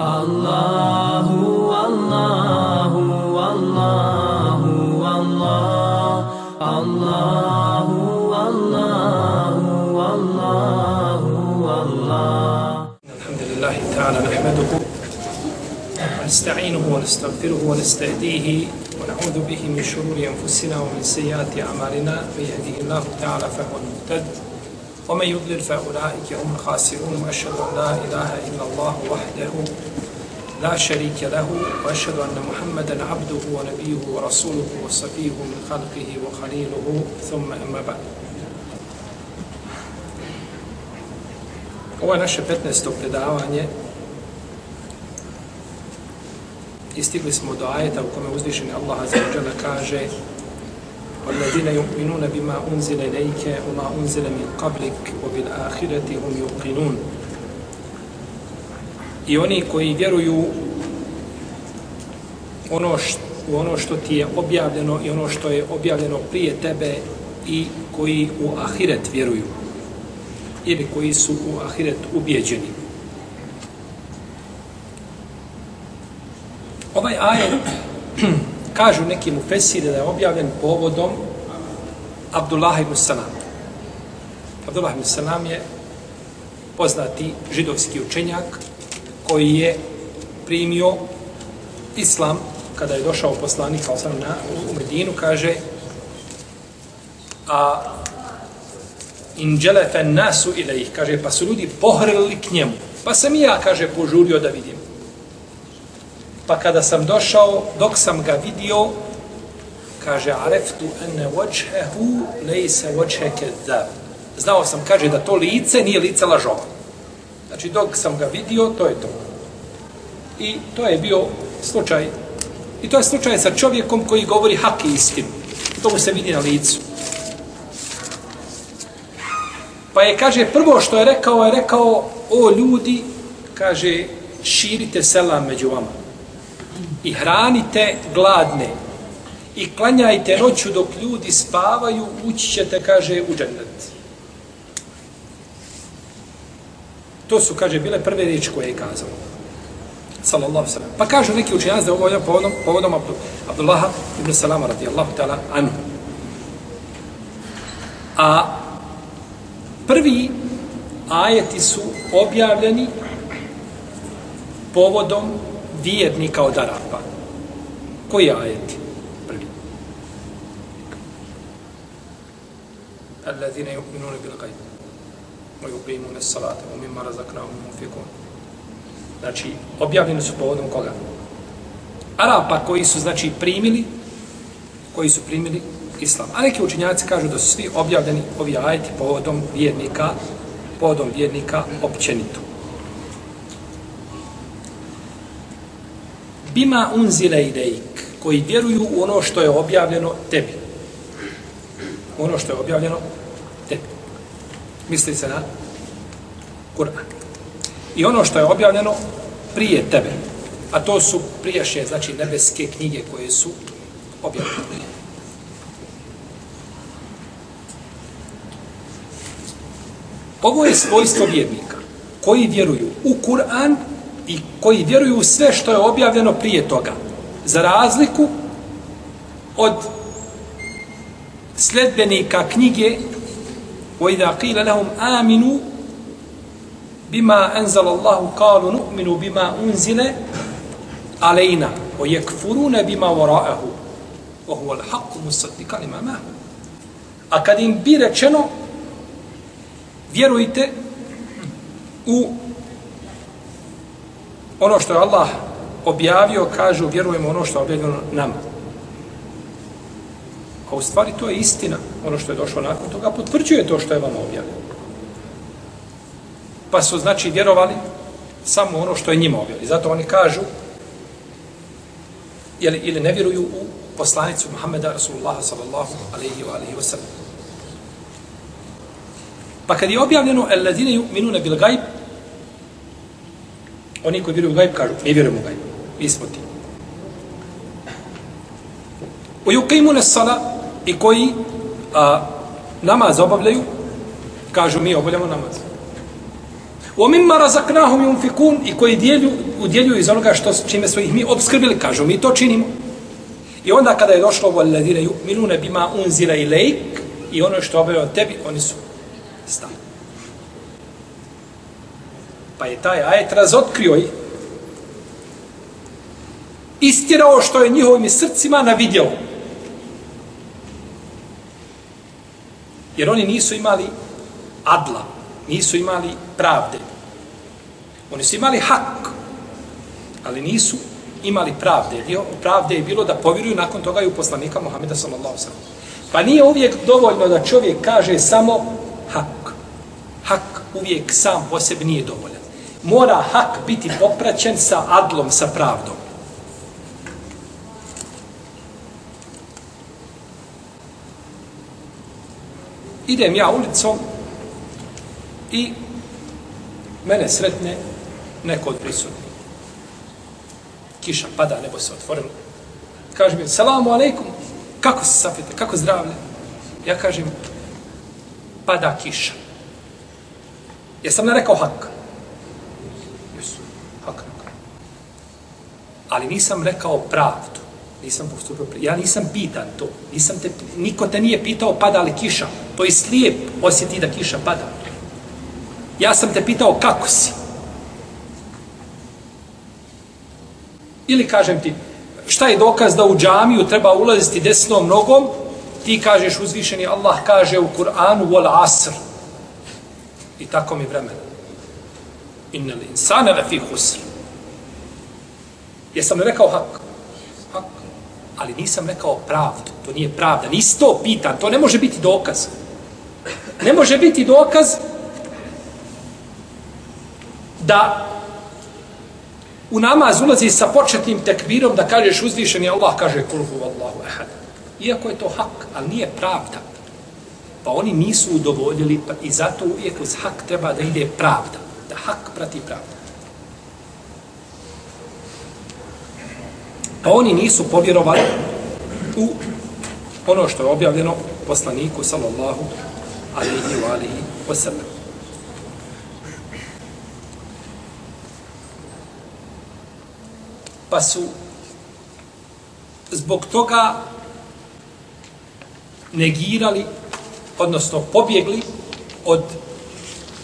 الله والله والله والله الله والله والله والله الحمد لله تعالى نحمده ونستعينه ونستغفره ونستهديه ونعوذ به من شرور أنفسنا ومن سيئات أعمالنا من يهده الله تعالى فهو المهتد ومن يضلل فأولئك هم الخاسرون وأشهد أن لا إله إلا الله وحده لا شريك له وأشهد أن محمدا عبده ونبيه ورسوله وصفيه من خلقه وخليله ثم أما بعد Ovo je naše 15. predavanje i stigli smo do ajeta u kome uzvišeni Allah Azza wa kaže وَالَّذِينَ يُؤْمِنُونَ بِمَا أُنزِلَ إِلَيْكَ وَمَا أُنزِلَ مِنْ قَبْلِكَ وَبِالْآخِرَةِ هُمْ يُقِنُونَ I oni koji vjeruju ono što, u ono što ti je objavljeno i ono što je objavljeno prije tebe i koji u ahiret vjeruju ili koji su u ahiret ubijeđeni. Ovaj ajet kažu neki mu fesire da je objavljen povodom Abdullah ibn Salam. Abdullah ibn Salam je poznati židovski učenjak koji je primio islam kada je došao poslanik kao sam na, u Medinu, kaže a inđelefe nasu ilaih, kaže, pa su ljudi pohrlili k njemu. Pa sam i ja, kaže, požurio da vidim. Pa kada sam došao, dok sam ga vidio, kaže, areftu ene vočhehu lejse vočhe da. Znao sam, kaže, da to lice nije lice lažova. Znači, dok sam ga vidio, to je to. I to je bio slučaj. I to je slučaj sa čovjekom koji govori hak i istinu. To mu se vidi na licu. Pa je, kaže, prvo što je rekao, je rekao, o ljudi, kaže, širite selam među vama. I hranite gladne. I klanjajte noću dok ljudi spavaju, ući ćete, kaže, u džennet. To su, kaže, bile prve riječi koje je kazao. Sallallahu sallam. Pa kažu neki učenjaci da ovo je povodom, povodom Abdullaha ibn Salama radijallahu ta'ala anhu. A prvi ajeti su objavljeni povodom vjernika od Arapa. Koji ajeti? Prvi. Alladine yu'minune bil gajb. Wa yuqimune salate. Wa mimma razaknahum mufikun. Znači, objavljeni su povodom koga? Arapa koji su, znači, primili koji su primili islam. A neki učinjaci kažu da su svi objavljeni ovi ajeti povodom vjernika, povodom vjernika općenito. Bima unzile idejk, koji vjeruju u ono što je objavljeno tebi. Ono što je objavljeno tebi. Misli se na Kur'an. I ono što je objavljeno prije tebe. A to su prijašnje, znači nebeske knjige koje su objavljene. Ovo je svojstvo vjernika koji vjeruju u Kur'an i koji vjeruju u sve što je objavljeno prije toga. Za razliku od sledbenika knjige وَإِذَا قِيلَ لَهُمْ آمِنُوا بِمَا أَنزَلَ اللَّهُ قَالُوا نُؤْمِنُوا بِمَا أُنزِلَ عَلَيْنَا وَيَكْفُرُونَ بِمَا وَرَاءَهُ وَهُوَ الْحَقُّ مُصَدِّقًا لِمَا مَهُ A kad im bi rečeno vjerujte u ono što je Allah objavio, kažu vjerujemo ono što je objavljeno nama. A u stvari to je istina, ono što je došlo nakon toga, potvrđuje to što je vama objavljeno. Pa su znači vjerovali samo ono što je njima objavljeno. Zato oni kažu ili, ili ne vjeruju u poslanicu Muhammeda Rasulullah sallallahu alaihi wa alaihi wa sallam. Pa kad je objavljeno alladine yu'minuna bil gajb, Oni koji vjeruju u gajb kažu, mi vjerujemo u gajb. Mi smo ti. U yuqimu nesala i koji a, namaz obavljaju, kažu mi obavljamo namaz. U mimma razaknahum yunfikun i koji dijelju, udjeljuju iz onoga što, čime smo ih mi obskrbili, kažu mi to činimo. I onda kada je došlo vallazina yu'minuna bima unzila ilejk i ono što obavljaju tebi, oni su stali. Pa je taj ajet razotkrio i istirao što je njihovim srcima navidjelo. Jer oni nisu imali adla, nisu imali pravde. Oni su imali hak, ali nisu imali pravde. Dio pravde je bilo da povjeruju nakon toga i u poslanika Muhameda sallallahu sallam. Pa nije uvijek dovoljno da čovjek kaže samo hak. Hak uvijek sam po sebi nije dovoljan. Mora hak biti popraćen sa adlom, sa pravdom. Idem ja ulicom i mene sretne neko od prisutnih. Kiša pada, nebo se otvorilo. Kaže mi, salamu alaikum, kako se safite, kako zdravlje? Ja kažem, pada kiša. Jesam ne rekao hak? Jesu, hak rekao. Ali nisam rekao pravdu. Nisam postupio, ja nisam pitan to. Nisam te, niko te nije pitao pada li kiša. To je slijep osjeti da kiša pada. Ja sam te pitao kako si. Ili kažem ti, šta je dokaz da u džamiju treba ulaziti desnom nogom, ti kažeš uzvišeni Allah kaže u Kur'anu wal asr. I tako mi vremena. Inna li insana lafi husr. Jesam li rekao hak? Hak. Ali nisam rekao pravdu. To nije pravda. Nisi to pitan. To ne može biti dokaz. Ne može biti dokaz da u namaz ulazi sa početnim tekbirom da kažeš uzvišen je Allah kaže kulhu vallahu ahad. Iako je to hak, ali nije pravda. Pa oni nisu udovoljili pa i zato uvijek uz hak treba da ide pravda. Da hak prati pravda. Pa oni nisu povjerovali u ono što je objavljeno poslaniku sallallahu alihi wa alihi wasallam. Pa su zbog toga negirali, odnosno pobjegli od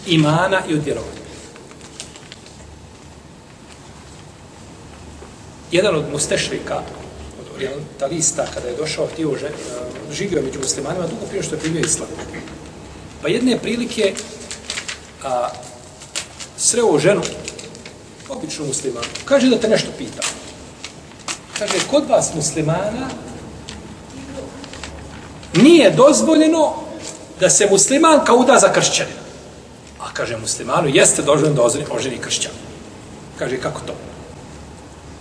imana i od vjerovanja. Jedan od mustešrika, od orientalista, kada je došao, htio, že, eh, živio među muslimanima, dugo prije što je primio islam. Pa jedne prilike a, sreo ženu, običnu muslimanu, kaže da te nešto pita. Kaže, kod vas muslimana nije dozvoljeno da se muslimanka uda za kršćanina. A kaže muslimanu, jeste dozvoljeno da oženi kršćan. Kaže, kako to?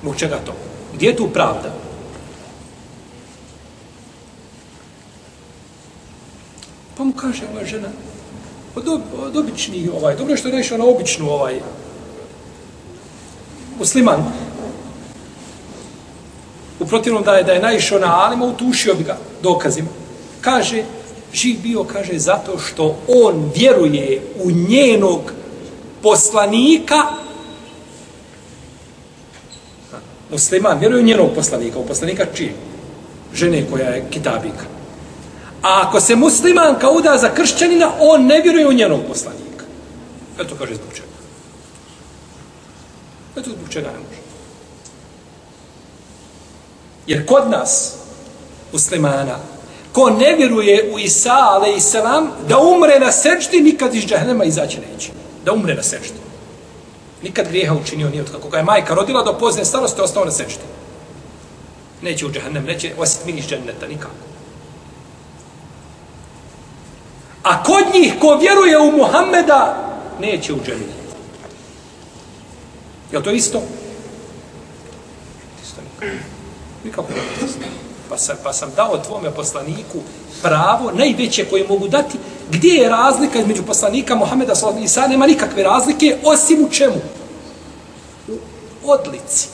Zbog čega to? Gdje je tu pravda? Pa mu kaže ova žena, pa od, od obični ovaj, dobro je što je rešio na običnu ovaj, musliman. U protivnom da je, da je naišao na alima, utušio bi ga dokazima. Kaže, živ bio, kaže, zato što on vjeruje u njenog poslanika, musliman, vjeruje u njenog poslanika, u poslanika čije? Žene koja je kitabika. A ako se muslimanka uda za kršćanina, on ne vjeruje u njenog poslanika. Eto kaže zbog čega. Eto zbog čega ne može. Jer kod nas, muslimana, ko ne vjeruje u Isa, ale i selam, da umre na sečti, nikad iz džahnema izaći neće. Da umre na sečti. Nikad grijeha učinio nije od kako ga je majka rodila do pozne starosti, ostao na sečti. Neće u džahnem, neće osjet mini iz dženneta, nikako. A kod njih, ko vjeruje u Muhammeda, neće u džennet. Je to isto? Isto nikako. Nikako. Pa sam, pa sam dao tvome poslaniku pravo, najveće koje mogu dati, gdje je razlika između poslanika Mohameda sallallahu i sada nema nikakve razlike, osim u čemu? U odlici.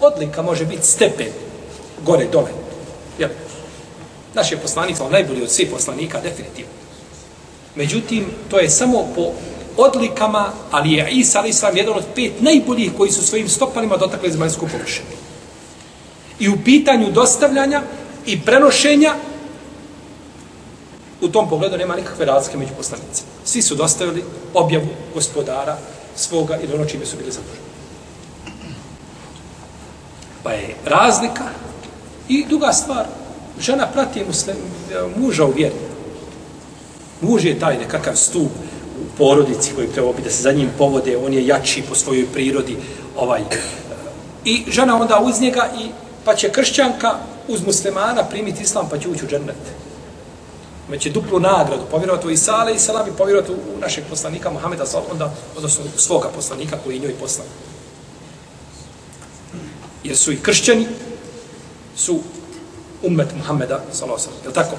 Odlika može biti stepen, gore, dole. Jel? Naš je poslanik, on najbolji od svih poslanika, definitivno. Međutim, to je samo po odlikama, ali je Isa ali islam jedan od pet najboljih koji su svojim stopalima dotakli zemaljsku površinu. I u pitanju dostavljanja i prenošenja u tom pogledu nema nikakve razlike među poslanicima. Svi su dostavili objavu gospodara svoga ili ono čime su bili zaduženi. Pa je razlika i druga stvar. Žena prati muslim, muža u vjeri. Muž je taj nekakav stup u porodici koji treba biti da se za njim povode, on je jači po svojoj prirodi. ovaj I žena onda uz njega i pa će kršćanka uz muslimana primiti islam pa će ući u džennet. Imaće duplu nagradu, povjerovati u Isa, i salam i povjerovati u našeg poslanika Muhameda, onda, odnosno svoga poslanika koji je njoj poslan. Jer su i kršćani, su ummet Muhameda, sallallahu alejhi ve tako?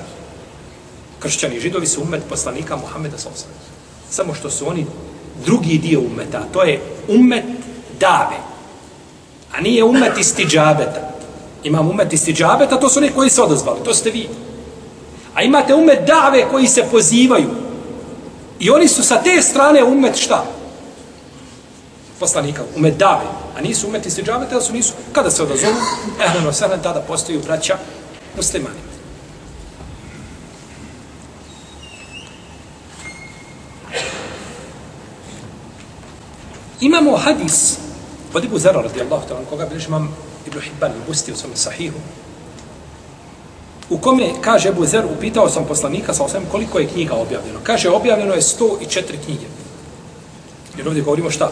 Kršćani i židovi su ummet poslanika Muhameda, sallallahu alejhi Samo što su oni drugi dio ummeta, to je ummet dave. A nije ummet istiđabeta. Imam ummet istiđabeta, to su oni koji se odazvali, to ste vi. A imate umet dave koji se pozivaju. I oni su sa te strane ummet šta? Poslanika, umet dave. A nisu ummet istiđabeta, su nisu. Kada se odazovu, ehleno sehlen, tada postaju braća muslimanima. Imamo hadis od Ibu Zara radijallahu ta'ala, koga biliš imam Ibn Hibban i Busti u svom sahihu, u kome, kaže Ebu Zer, upitao sam poslanika sa osam koliko je knjiga objavljeno. Kaže, objavljeno je 104 knjige. Jer ovdje govorimo šta?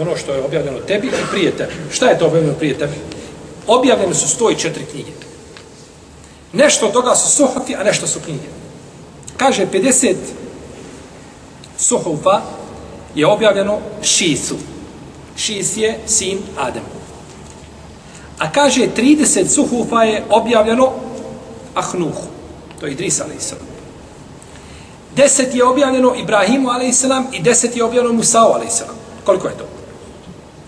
Ono što je objavljeno tebi i prije tebi. Šta je to objavljeno prije tebi? Objavljeno su 104 knjige. Nešto od toga su suhofi, a nešto su knjige. Kaže, 50 suhofa je objavljeno Šisu. Šis je sin Adem. A kaže, 30 suhufa je objavljeno Ahnuhu. To je Idris, a.s. Deset je objavljeno Ibrahimu, a.s. i deset je objavljeno Musao, a.s. Koliko je to?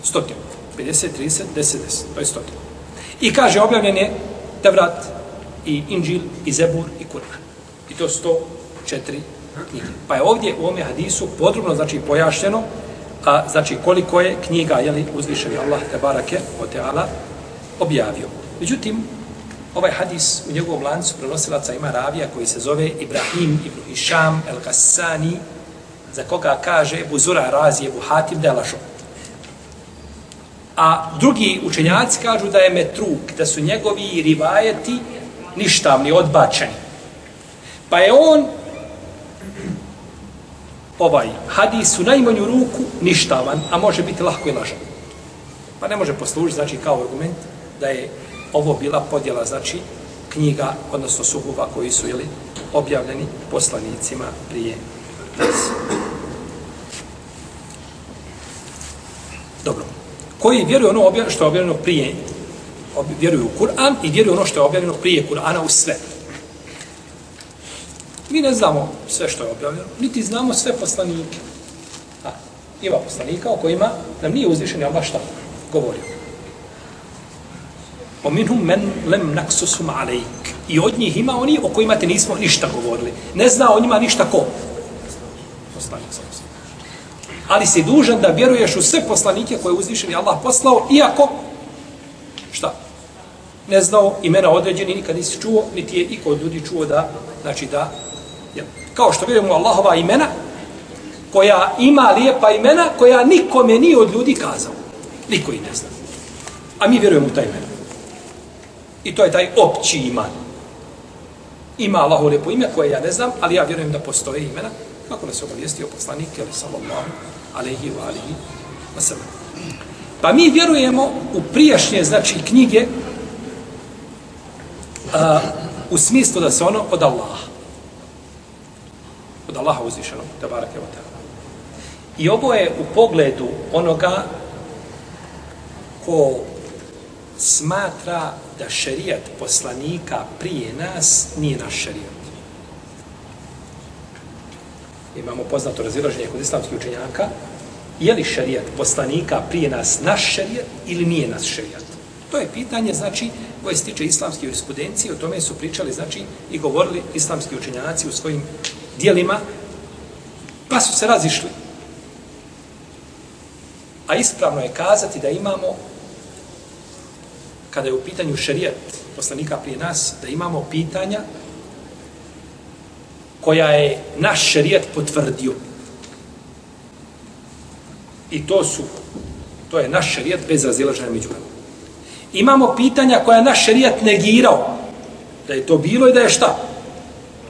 Stotinu. 50, 30, 10, 10. To je stotin. I kaže, objavljen je Tevrat, i Inđil, i Zebur, i Kur'an. I to 104 knjige. Pa je ovdje u ovome hadisu podrobno znači, pojašnjeno a, znači, koliko je knjiga jeli, uzvišeni Allah, te barake, o teala, objavio. Međutim, ovaj hadis u njegovom lancu prenosilaca ima ravija koji se zove Ibrahim ibn Hisham el-Kassani, za koga kaže Ebu Zura Razi Ebu Hatim. A drugi učenjaci kažu da je metruk, da su njegovi rivajeti ništavni, odbačeni. Pa je on ovaj hadis u najmanju ruku ništavan, a može biti lahko i lažan. Pa ne može poslužiti, znači, kao argument da je ovo bila podjela, znači, knjiga, odnosno suhuva koji su jeli, objavljeni poslanicima prije nas. Dobro. Koji vjeruju ono što je objavljeno prije vjeruju u Kur'an i vjeruju ono što je objavljeno prije Kur'ana u sve. Mi ne znamo sve što je objavljeno, niti znamo sve poslanike. A, ima poslanika o kojima nam nije uzvišen je Allah šta govorio. O minhum men lem naksusum alejk. I od njih ima oni o kojima te nismo ništa govorili. Ne zna o njima ništa ko? Poslanik sam Ali si dužan da vjeruješ u sve poslanike koje je uzvišen Allah poslao, iako šta? Ne znao imena određeni, nikad nisi čuo, niti je iko od ljudi čuo da, znači da, ja. kao što vjerujemo Allahova imena, koja ima lijepa imena, koja nikome nije od ljudi kazao. Niko ih ne zna. A mi vjerujemo u taj imena. I to je taj opći iman. Ima Allaho lijepo ime koje ja ne znam, ali ja vjerujem da postoje imena, kako nas obavijestio poslanik, ali sallallahu alaihi wa alihi wa sallam. Pa mi vjerujemo u prijašnje, znači, knjige a, u smislu da se ono od Allaha. Od Allaha uzvišenog, da barake o tebe. I ovo je u pogledu onoga ko smatra da šerijat poslanika prije nas nije naš šerijat. Imamo poznato razilaženje kod islamskih učenjaka. Je li šerijat poslanika prije nas naš šerijat ili nije naš šerijat? To je pitanje, znači, koje se tiče islamske jurisprudencije, o tome su pričali, znači, i govorili islamski učenjaci u svojim dijelima, pa su se razišli. A ispravno je kazati da imamo, kada je u pitanju šerijat poslanika prije nas, da imamo pitanja koja je naš šerijat potvrdio. I to su, to je naš šerijat bez razilaženja među nama. Imamo pitanja koja je naš šerijat negirao. Da je to bilo i da je šta?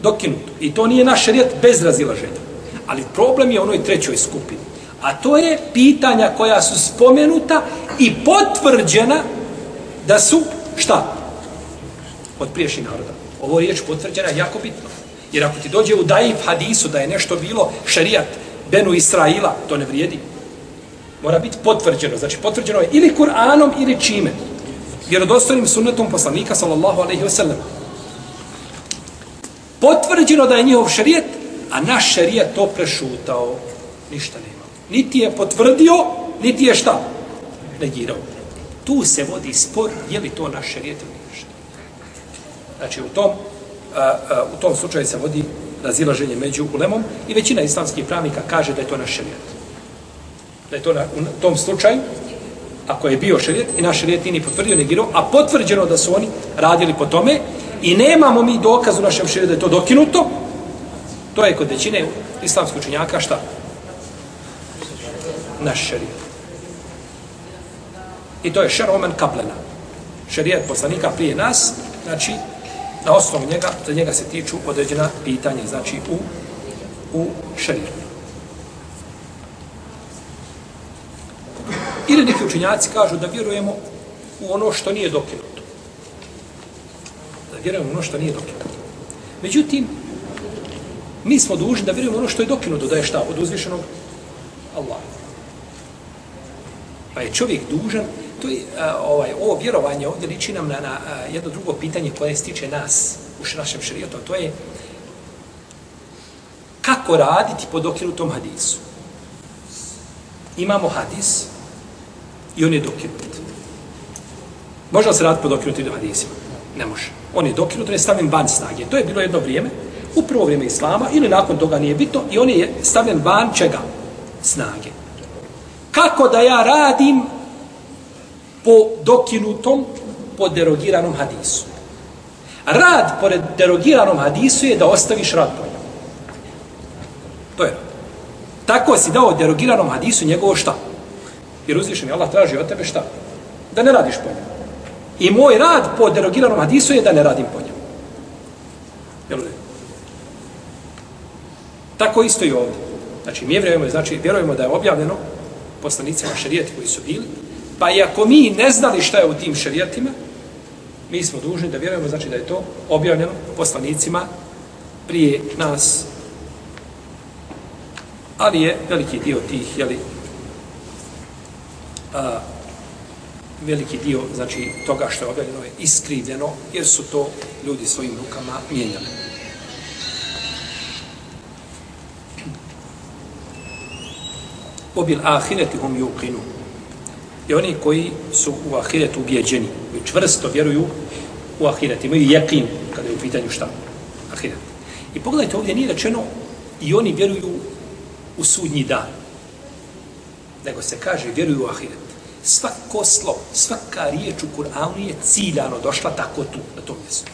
Dokinuto. I to nije naš šerijat bez razilaženja. Ali problem je u onoj trećoj skupini. A to je pitanja koja su spomenuta i potvrđena da su šta? Od priješnjih naroda. Ovo riječ potvrđena je jako bitno. Jer ako ti dođe u daif hadisu da je nešto bilo šarijat Benu Israila, to ne vrijedi. Mora biti potvrđeno. Znači potvrđeno je ili Kur'anom ili čime. Vjerodostojnim sunnetom poslanika sallallahu alaihi wasallam. Potvrđeno da je njihov šarijat, a naš šarijat to prešutao. Ništa nema. Niti je potvrdio, niti je šta? Negirao. Tu se vodi spor, je li to naš šerijet ili naš. Znači, u tom a, a, u tom slučaju se vodi razilaženje među ulemom i većina islamskih pravnika kaže da je to naš šerijet. Da je to na, u tom slučaju, ako je bio šerijet i naš šerijet nije potvrdio negirao, a potvrđeno da su oni radili po tome i nemamo mi dokaz u našem šerijetu da je to dokinuto, to je kod većine islamskih učenjaka šta? Naš šerijet. I to je šeromen kaplena. Šerijat poslanika prije nas, znači na osnovu njega, za njega se tiču određena pitanja, znači u, u šerijetu. Ili neki učinjaci kažu da vjerujemo u ono što nije dokinuto. Da vjerujemo u ono što nije dokinuto. Međutim, mi smo dužni da vjerujemo ono što je dokinuto, da je šta? Od uzvišenog Allah. Pa je čovjek dužan to je, a, ovaj, ovo vjerovanje ovdje liči nam na, na a, jedno drugo pitanje koje stiče nas u našem šarijetu, to je kako raditi pod dokinutom hadisu. Imamo hadis i on je dokinut. Može li se raditi pod dokinutim hadisima? Ne može. On je dokinut, on je stavljen van snage. To je bilo jedno vrijeme, u prvo vrijeme Islama, ili nakon toga nije bitno, i on je stavljen van čega? Snage. Kako da ja radim po dokinutom, po derogiranom hadisu. Rad pored derogiranom hadisu je da ostaviš rad po njemu. To je rad. Tako si dao derogiranom hadisu njegovo šta? Jer uzvišen je Allah traži od tebe šta? Da ne radiš po njemu. I moj rad po derogiranom hadisu je da ne radim po njemu. Jel ne? Tako isto i ovdje. Znači, mi vjerujemo, znači, vjerujemo da je objavljeno poslanicima šarijeti koji su bili, Pa i ako mi ne znali šta je u tim šerijatima, mi smo dužni da vjerujemo, znači da je to objavljeno poslanicima prije nas. Ali je veliki dio tih, jeli, a, veliki dio, znači, toga što je objavljeno je iskrivljeno, jer su to ljudi svojim rukama mijenjali. Obil ahireti hum yuqinu i oni koji su u ahiretu ubijeđeni, koji čvrsto vjeruju u ahiret, imaju jekin kada je u pitanju šta? Ahiret. I pogledajte, ovdje nije rečeno i oni vjeruju u sudnji dan. Nego se kaže vjeruju u ahiret. Svako slovo, svaka riječ u Kur'anu je ciljano došla tako tu, na tom mjestu.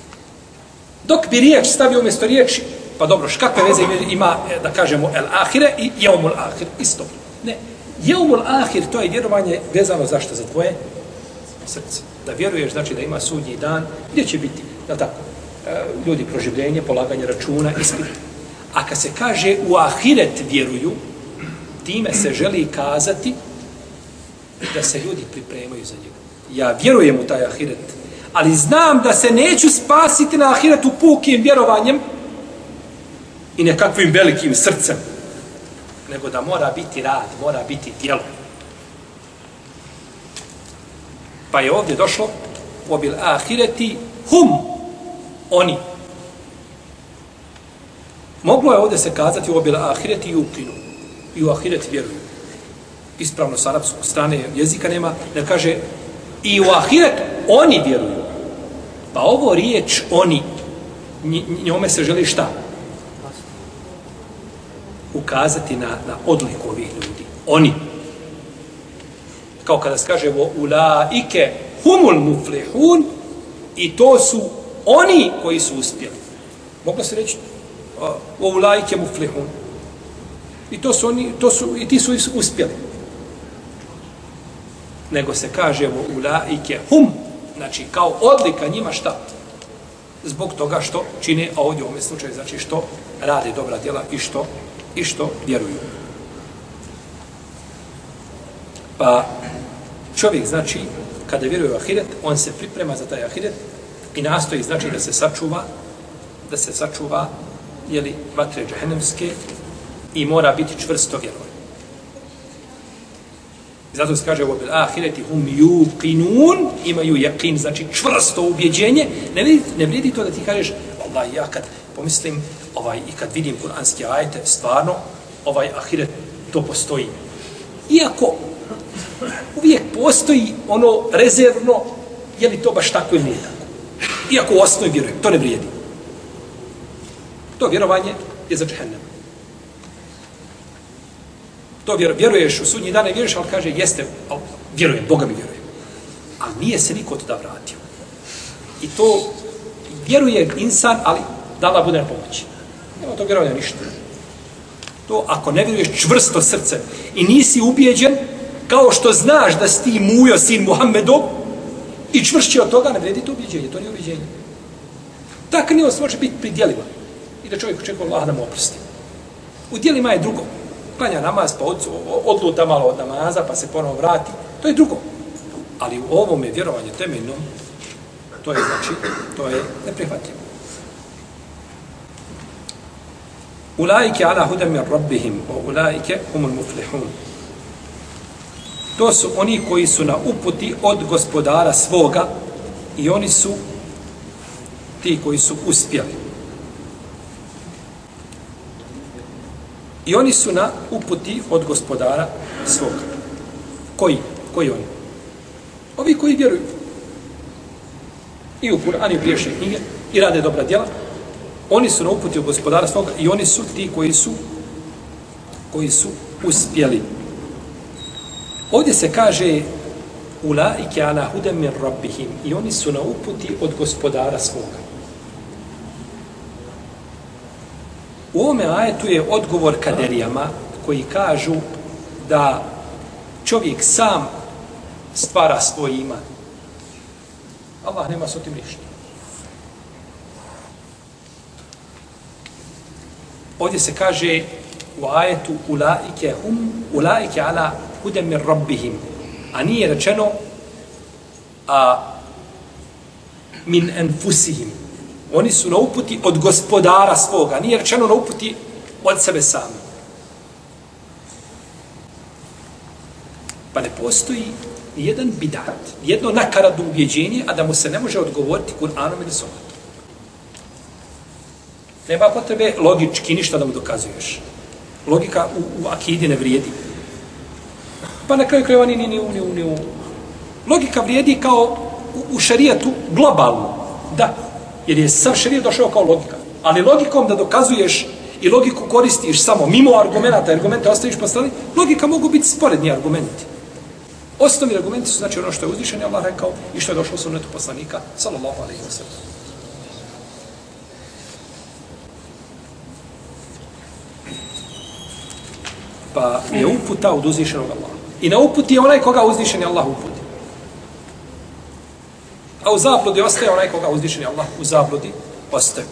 Dok bi riječ stavio umjesto riječi, pa dobro, kakve veze ima, da kažemo, el ahire i jeumul ahir, isto. Ne, Jeumul ahir, to je vjerovanje vezano zašto? Za tvoje srce. Da vjeruješ, znači da ima sudnji dan, gdje će biti, da tako, e, ljudi proživljenje, polaganje računa, ispit. A kad se kaže u ahiret vjeruju, time se želi kazati da se ljudi pripremaju za njega. Ja vjerujem u taj ahiret, ali znam da se neću spasiti na ahiretu pukim vjerovanjem i nekakvim velikim srcem, nego da mora biti rad, mora biti djelo. Pa je ovdje došlo obil ahireti hum, oni. Moglo je ovdje se kazati obil ahireti i. I u ahireti vjeruju. Ispravno s arapskog strane jezika nema, da kaže i u ahiret oni vjeruju. Pa ovo riječ oni, njome se želi šta? Ukazati na, na odliku ovih ljudi. Oni. kao kada se kaže ulaike humul muflihun i to su oni koji su uspjeli. Moglo se reći vo ulaike muflihun. I to su oni, to su, i ti su uspjeli. Nego se kaže ulaike hum, znači kao odlika njima šta? Zbog toga što čine, a ovdje u ovom slučaju, znači što rade dobra djela i što, i što vjeruju. Pa čovjek, znači, kada vjeruje u ahiret, on se priprema za taj ahiret i nastoji, znači, da se sačuva, da se sačuva, jeli, vatre džahenemske i mora biti čvrsto vjerovan. Zato se kaže u obil ahireti hum yuqinun, imaju yakin, znači čvrsto ubjeđenje. Ne vrijedi, ne vrijedi to da ti kažeš, Allah, ja kad pomislim, ovaj, i kad vidim kuranski ajete, stvarno, ovaj ahiret, to postoji. Iako uvijek postoji ono rezervno, je li to baš tako ili nije tako. Iako u osnovi vjerujem, to ne vrijedi. To vjerovanje je za džehennem. To vjer, vjeruješ u sudnji dan, ne vjeruješ, ali kaže, jeste, ali vjerujem, Boga mi vjerujem. Ali nije se niko da vratio. I to vjeruje insan, ali da Allah bude na pomoći. Nema to vjerovanja ništa. To ako ne vjeruješ čvrsto srce i nisi ubijeđen, kao što znaš da si ti mujo sin Muhammedov i čvršći od toga, ne vredi to ubijeđenje, to nije ubijeđenje. Tako nije može biti pridjeliva. I da čovjek očekuje Allah da mu oprosti. U dijelima je drugo. Klanja namaz, pa od, odluta malo od namaza, pa se ponovo vrati. To je drugo. Ali u ovom je vjerovanje temeljno, to je znači, to je neprihvatljivo. Ulaike ala hudem mir rabbihim, o ulaike humul muflihun. To su oni koji su na uputi od gospodara svoga i oni su ti koji su uspjeli. I oni su na uputi od gospodara svoga. Koji? Koji oni? Ovi koji vjeruju. I u Kur'an i u priješnje knjige i rade dobra djela. Oni su na uputi u gospodara svoga i oni su ti koji su koji su uspjeli. Ovdje se kaže ulaike ala hudem min rabbihim i oni su na uputi od gospodara svoga. U ovome ajetu je odgovor kaderijama koji kažu da čovjek sam stvara svoj iman. Allah nema s otim ništa. Ovdje se kaže u ajetu ulaike hum ulaike ala hudem min rabbihim. A nije rečeno a min enfusihim. Oni su na uputi od gospodara svoga. Nije rečeno na uputi od sebe sami. Pa ne postoji jedan bidat, jedno nakaradno ubjeđenje, a da mu se ne može odgovoriti Kur'anom ili Sunnetom. Nema potrebe logički ništa da mu dokazuješ. Logika u, u akidi ne vrijedi. Pa na kraju krajeva ni, ni, ni, ni, ni, Logika vrijedi kao u, u šarijetu globalno. Da, jer je sam šarijet došao kao logika. Ali logikom da dokazuješ i logiku koristiš samo mimo argumenta, argumente ostaviš po strani, logika mogu biti sporedni argumenti. Osnovni argumenti su znači ono što je uzvišen, Allah rekao, i što je došlo u sunnetu poslanika, sallallahu alaihi wa sallam. Pa je uputa od uzvišenog Allaha. I na uputi je onaj koga uzvišen je Allah uputi. A u zabludi ostaje onaj koga uzvišen je Allah u zabludi ostaje.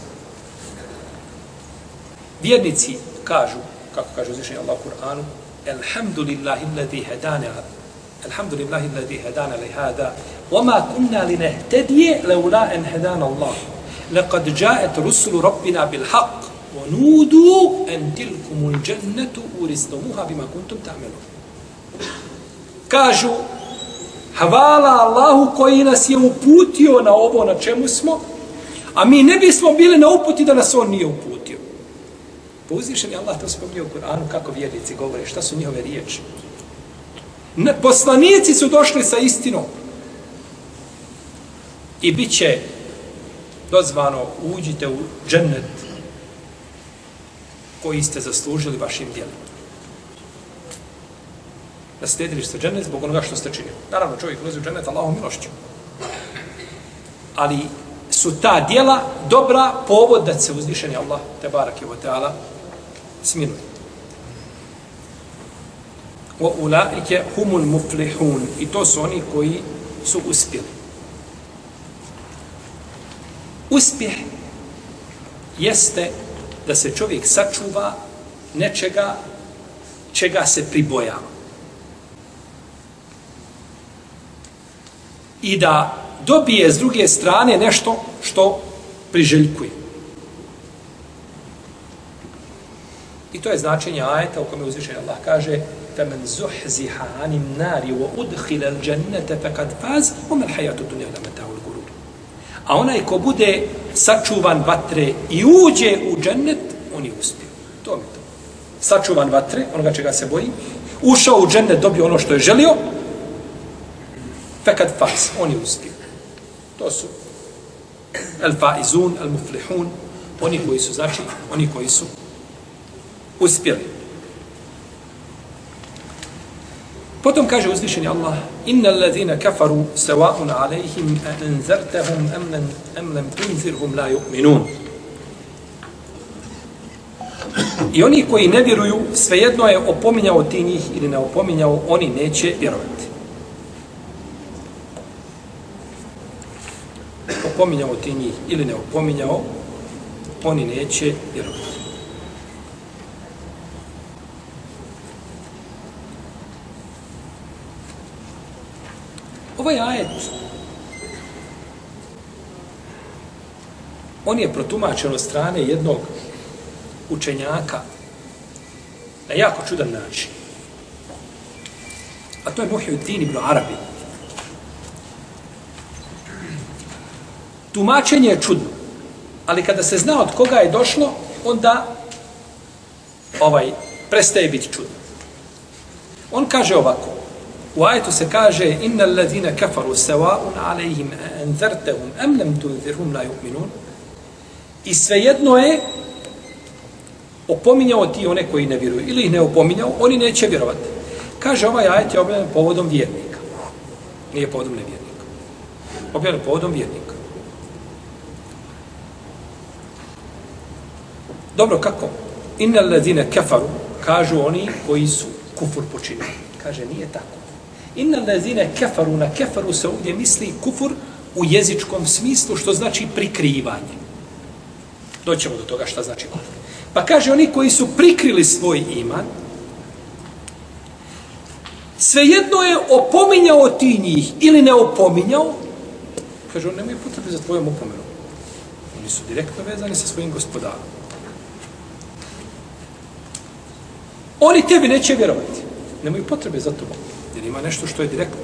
Vjernici kažu, kako kaže uzvišen je Allah u Kur'anu, Alhamdulillahi alladhi hadana Alhamdulillahi alladhi hadana li hada وما كنا لنهتدي لولا أن هدانا الله لقد جاءت رسل ربنا بالحق ونودوا أن تلكم الجنة أورثتموها بما كنتم تعملون kažu hvala Allahu koji nas je uputio na ovo na čemu smo, a mi ne bismo bili na uputi da nas on nije uputio. Pouzvišen je Allah to spomnio u Kur'anu kako vjernici govore, šta su njihove riječi. Ne, poslanici su došli sa istinom. I bit će dozvano uđite u džennet koji ste zaslužili vašim djelima. naslijedili ste džennet zbog onoga što ste činili. Naravno, čovjek ulazi u džennet Allahom milošću. Ali su ta djela dobra povod da se uzvišeni Allah, te barak je o teala, smiluje. Wa ulaike humul muflihun. I to su oni koji su uspjeli. Uspjeh jeste da se čovjek sačuva nečega čega se pribojava. I da dobije s druge strane nešto što priželjkuje. I to je značenje ajeta u kome uzvišen Allah kaže فَمَنْ زُحْزِحَ عَنِ النَّارِ وَأُدْخِلَ الْجَنَّةَ فَقَدْ فَازْ وَمَا الْحَيَاتُ الدُّنْيَا لَمَتَعُ الْغُرُورِ A onaj ko bude sačuvan vatre i uđe u džennet, on je uspio. To mi to. Sačuvan vatre, onoga čega se boji, ušao u džennet, dobio ono što je želio, fekad faz, on je uspio. To su el faizun, el muflihun, oni koji su, znači, oni koji su uspjeli. Potom kaže uzvišeni Allah Inna allazina kafaru sawa'un alaihim a anzartahum am lam am lam tunzirhum la yu'minun I oni koji ne vjeruju, svejedno je opominjao ti njih ili ne opominjao, oni neće vjerovati. Opominjao ti njih ili ne opominjao, oni neće vjerovati. Ovaj ajet on je protumačen od strane jednog učenjaka na jako čudan način. A to je Muhyiddin ibn Arabi. Tumačenje je čudno, ali kada se zna od koga je došlo, onda ovaj prestaje biti čudno. On kaže ovako, U ajetu se kaže inna alladhina kafaru sawa'un alayhim anzartahum am lam tunzirhum la yu'minun. I svejedno je opominjao ti one koji ne vjeruju ili ih ne opominjao, oni neće vjerovati. Kaže ovaj ajet je objavljen povodom vjernika. Nije povodom nevjernika. Objavljen povodom vjernika. Dobro, kako? Inna alladhina kafaru kažu oni koji su kufur počinili. Kaže, nije tako. Inna lezine kefaru na kefaru se ovdje misli kufur u jezičkom smislu, što znači prikrivanje. Doćemo do toga šta znači kufur. Pa kaže, oni koji su prikrili svoj iman, svejedno je opominjao ti njih ili ne opominjao, kaže, on nemoj potrebe za tvojom opomenom. Oni su direktno vezani sa svojim gospodarom. Oni tebi neće vjerovati. Nemoj potrebe za tobom. Jer ima nešto što je direktno.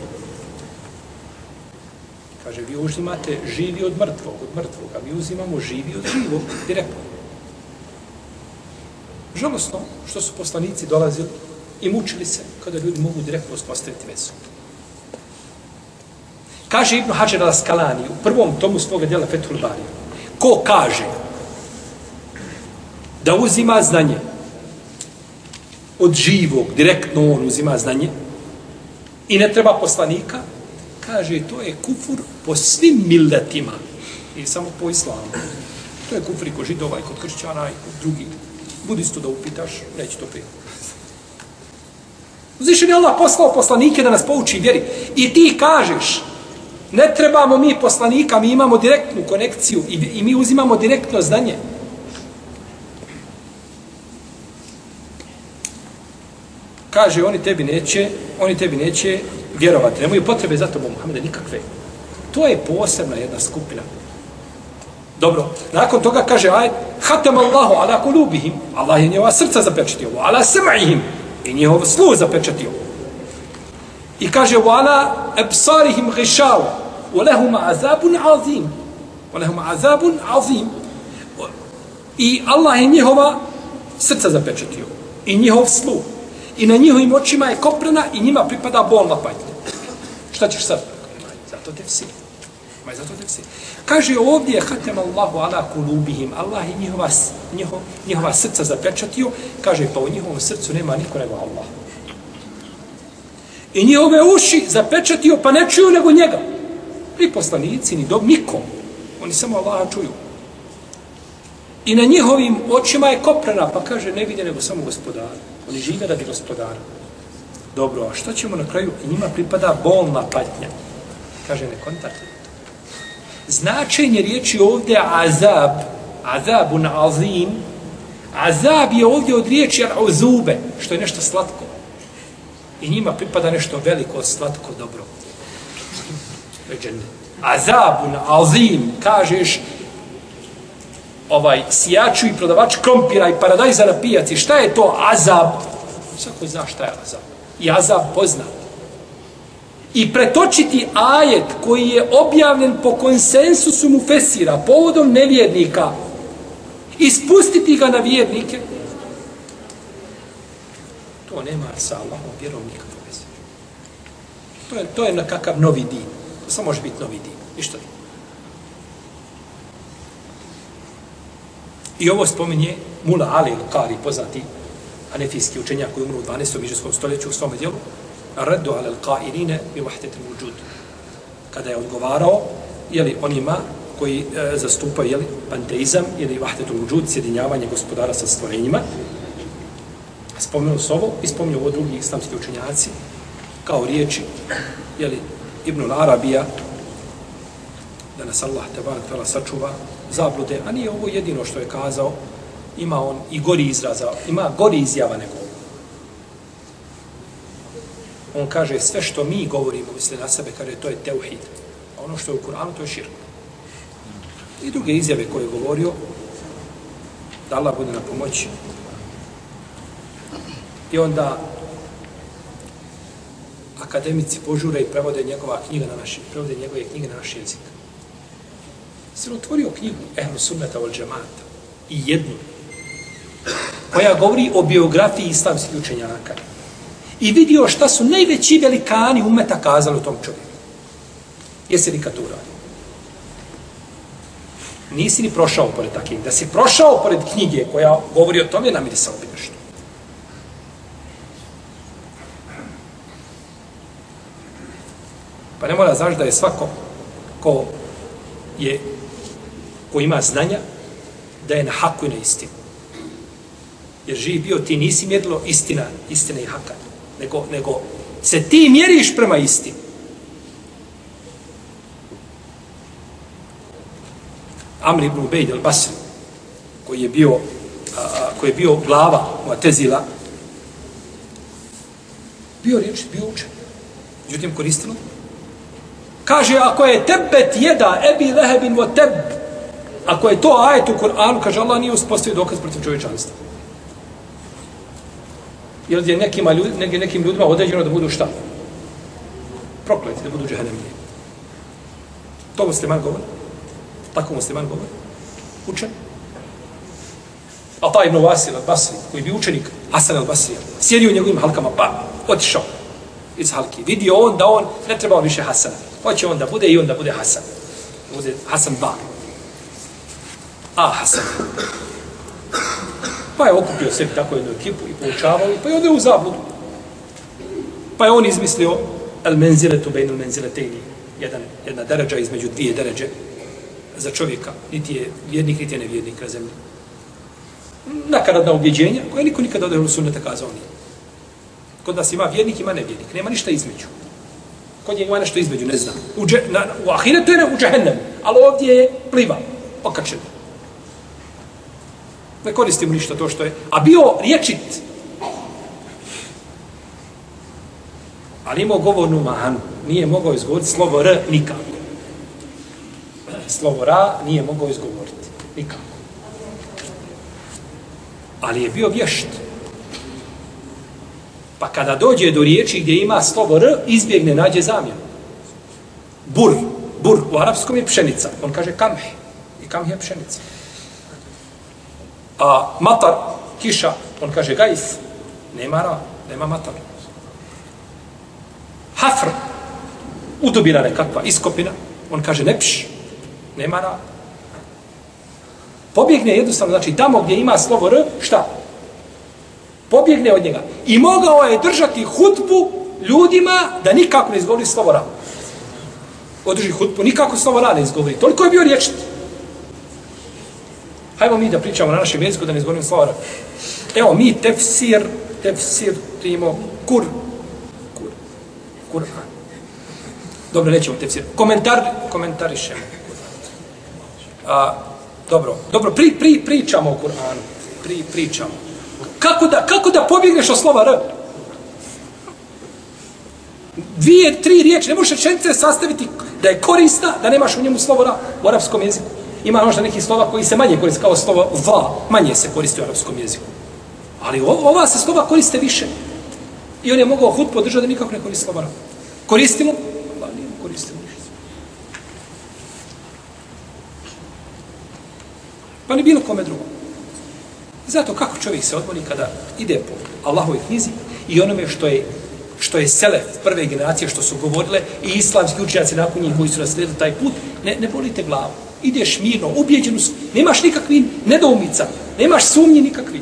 Kaže, vi uzimate živi od mrtvog, od mrtvog, a mi uzimamo živi od živog, direktno. Žalostno što su poslanici dolazili i mučili se kada ljudi mogu direktno uspostaviti vezu. Kaže Ibn Hajar al-Skalani u prvom tomu svoga djela Fethul Bari, ko kaže da uzima znanje od živog, direktno on uzima znanje, i ne treba poslanika, kaže to je kufur po svim milletima i samo po islamu. To je kufur i kod židova i kod kršćana i kod drugih. Budistu da upitaš, neće to prije. Uzvišen je Allah poslao poslanike da nas pouči vjeri. I ti kažeš, ne trebamo mi poslanika, mi imamo direktnu konekciju i, i mi uzimamo direktno znanje. Kaže oni tebi neće, oni tebi neće vjerovati. Nemaju potrebe za tobom, Muhammede, nikakve. To je posebna jedna skupina. Dobro, nakon toga kaže aj hatem Allahu ala kulubihim. Allah je njeva srca zapečatio, ala sam'ihim. I njihov sluh zapečatio. I kaže ala ebsarihim ghishaw wa lahum azabun azim. u lahum azabun azim. I Allah je njihova srca zapečatio. I njihov sluh i na njihovim očima je koprena i njima pripada bolna patnja. Šta ćeš sad? Zato te vsi. Ma zato te vsi. Kaže ovdje hatem Allahu ala kulubihim. Allah je njihova, njiho, njihova srca zapečatio. Kaže pa u njihovom srcu nema niko nego Allah. I njihove uši zapečatio, pa ne čuju nego njega. Ni poslanici, ni dob, nikom. Oni samo Allaha čuju. I na njihovim očima je koprena, pa kaže, ne vide nego samo gospodara. Oni žive radi gospodara. Dobro, a što ćemo na kraju? I njima pripada bolna patnja. Kaže, ne kontakt. Značenje riječi ovdje azab, azabun azim, azab je ovdje od riječi azube, što je nešto slatko. I njima pripada nešto veliko, slatko, dobro. Azabun azim, kažeš, ovaj sijaču i prodavač krompira i paradajza na pijaci. Šta je to azab? Svako zna šta je azab. I azab pozna. I pretočiti ajet koji je objavljen po konsensusu mu fesira, povodom nevjernika, i spustiti ga na vjernike, to nema sa Allahom vjerom nikakve veze. To je, to je na kakav novi din. To samo može biti novi din. Ništa drugo. I ovo spominje Mula Ali Al-Qari, poznati anefijski učenjak koji umru u 12. mižarskom stoljeću u svome dijelu, Raddu ala al-qairine bi vahdete muđud. Kada je odgovarao, jeli, onima koji e, zastupaju jeli, panteizam ili vahdetu muđud, sjedinjavanje gospodara sa stvorenjima, spomenuo s ovo i spomenuo ovo drugi islamski učenjaci, kao riječi, jeli, Ibn Arabija, da nas Allah te tala sačuva zablude, a nije ovo jedino što je kazao, ima on i gori izraza, ima gori izjava nego On kaže sve što mi govorimo, misle na sebe, kaže to je teuhid. A ono što je u Kur'anu, to je širk. I druge izjave koje je govorio, da Allah bude na pomoći. I onda akademici požure i prevode njegova knjiga na naš, prevode njegove knjige na naš jezik se otvorio knjigu Ehlu Sunnata od Džemata i jednu koja govori o biografiji islamskih učenjaka i vidio šta su najveći velikani umeta kazali o tom čovjeku. Jesi li kad to uradio? Nisi ni prošao pored takvih. Da si prošao pored knjige koja govori o tome, namirisao bi nešto. Pa ne mora znaš da je svako ko je ko ima znanja, da je na haku i na istinu. Jer živi bio, ti nisi mjerilo istina, istina i haka. Nego, nego se ti mjeriš prema istini. Amr ibn Ubejd al-Basri, koji je bio, a, koji je bio glava Mu'tezila, bio riječ, bio učen. Međutim, koristilo. Kaže, ako je tebet jeda, ebi lehebin vo teb, Ako je to ajet u Kur'anu, kaže Allah nije uspostavio dokaz protiv čovječanstva. Jer je nekima ljudi, nekim, nekim ljudima određeno da budu šta? Prokleti, da budu džehennemlije. To musliman govori. Tako musliman govori. Učen. A taj Ibn Vasil al-Basri, koji bi učenik Hasan al-Basri, sjedio u njegovim halkama, pa otišao iz halki. Vidio on da on ne treba više Hasana. Hoće on da bude i on da bude Hasan. Bude Hasan 2. A Hasan. Pa je okupio sve tako jednu ekipu i poučavao, pa je ode u zabludu. Pa je on izmislio el menziletu bejn el menziletejni, jedan, jedna deređa između dvije deređe za čovjeka, niti je vjernik, niti je nevjernik na zemlji. Nakaradna ubjeđenja, koje niko nikada od sunneta kazao nije. Kod nas ima vjernik, ima nevjernik, nema ništa između. Kod njega ima nešto između, ne znam. U, dže, na, u ahiretu je u džehennemu, ali ovdje je pliva, okačeno. Ne koristim ništa to što je. A bio riječit. Ali imao govornu mahanu. Nije mogao izgovoriti slovo R nikako. Slovo R nije mogao izgovoriti. Nikako. Ali je bio vješt. Pa kada dođe do riječi gdje ima slovo R, izbjegne, nađe zamjenu. Bur. Bur u arapskom je pšenica. On kaže kamh. I kamh je pšenica a matar, kiša, on kaže gajs, nema ra, nema matar. Hafr, udubina nekakva, iskopina, on kaže nepš, nema ra. Pobjegne jednostavno, znači tamo gdje ima slovo R, šta? Pobjegne od njega. I mogao je držati hutbu ljudima da nikako ne izgovori slovo ra. Održi hutbu, nikako slovo ra ne izgovori. Toliko je bio riječiti. Hajmo mi da pričamo na našem jeziku da ne izgovorim slova ra. Evo mi tefsir, tefsir, timo, kur, kur, Kur'an. Dobro, nećemo tefsir. Komentar, komentarišemo. A, dobro, dobro, pri, pri, pričamo o Kur'anu. Pri, pričamo. Kako da, kako da pobjegneš od slova R? Dvije, tri riječi, ne možeš rečenice sastaviti da je korista, da nemaš u njemu slovo R u arapskom jeziku. Ima možda neki slova koji se manje koriste, kao slovo va, manje se koristi u arapskom jeziku. Ali ova se slova koriste više. I on je mogao hud podržati da nikako ne koristi slova Koristimo? Pa nije koristimo ništa. Pa ni bilo kome drugom. Zato kako čovjek se odmoni kada ide po Allahovoj knjizi i onome što je što je sele prve generacije što su govorile i islamski učenjaci nakon njih koji su naslijedili taj put, ne, ne bolite glavu. Ideš mirno, ubjeđenu, nemaš nikakvi nedoumica, nemaš sumnji nikakvi.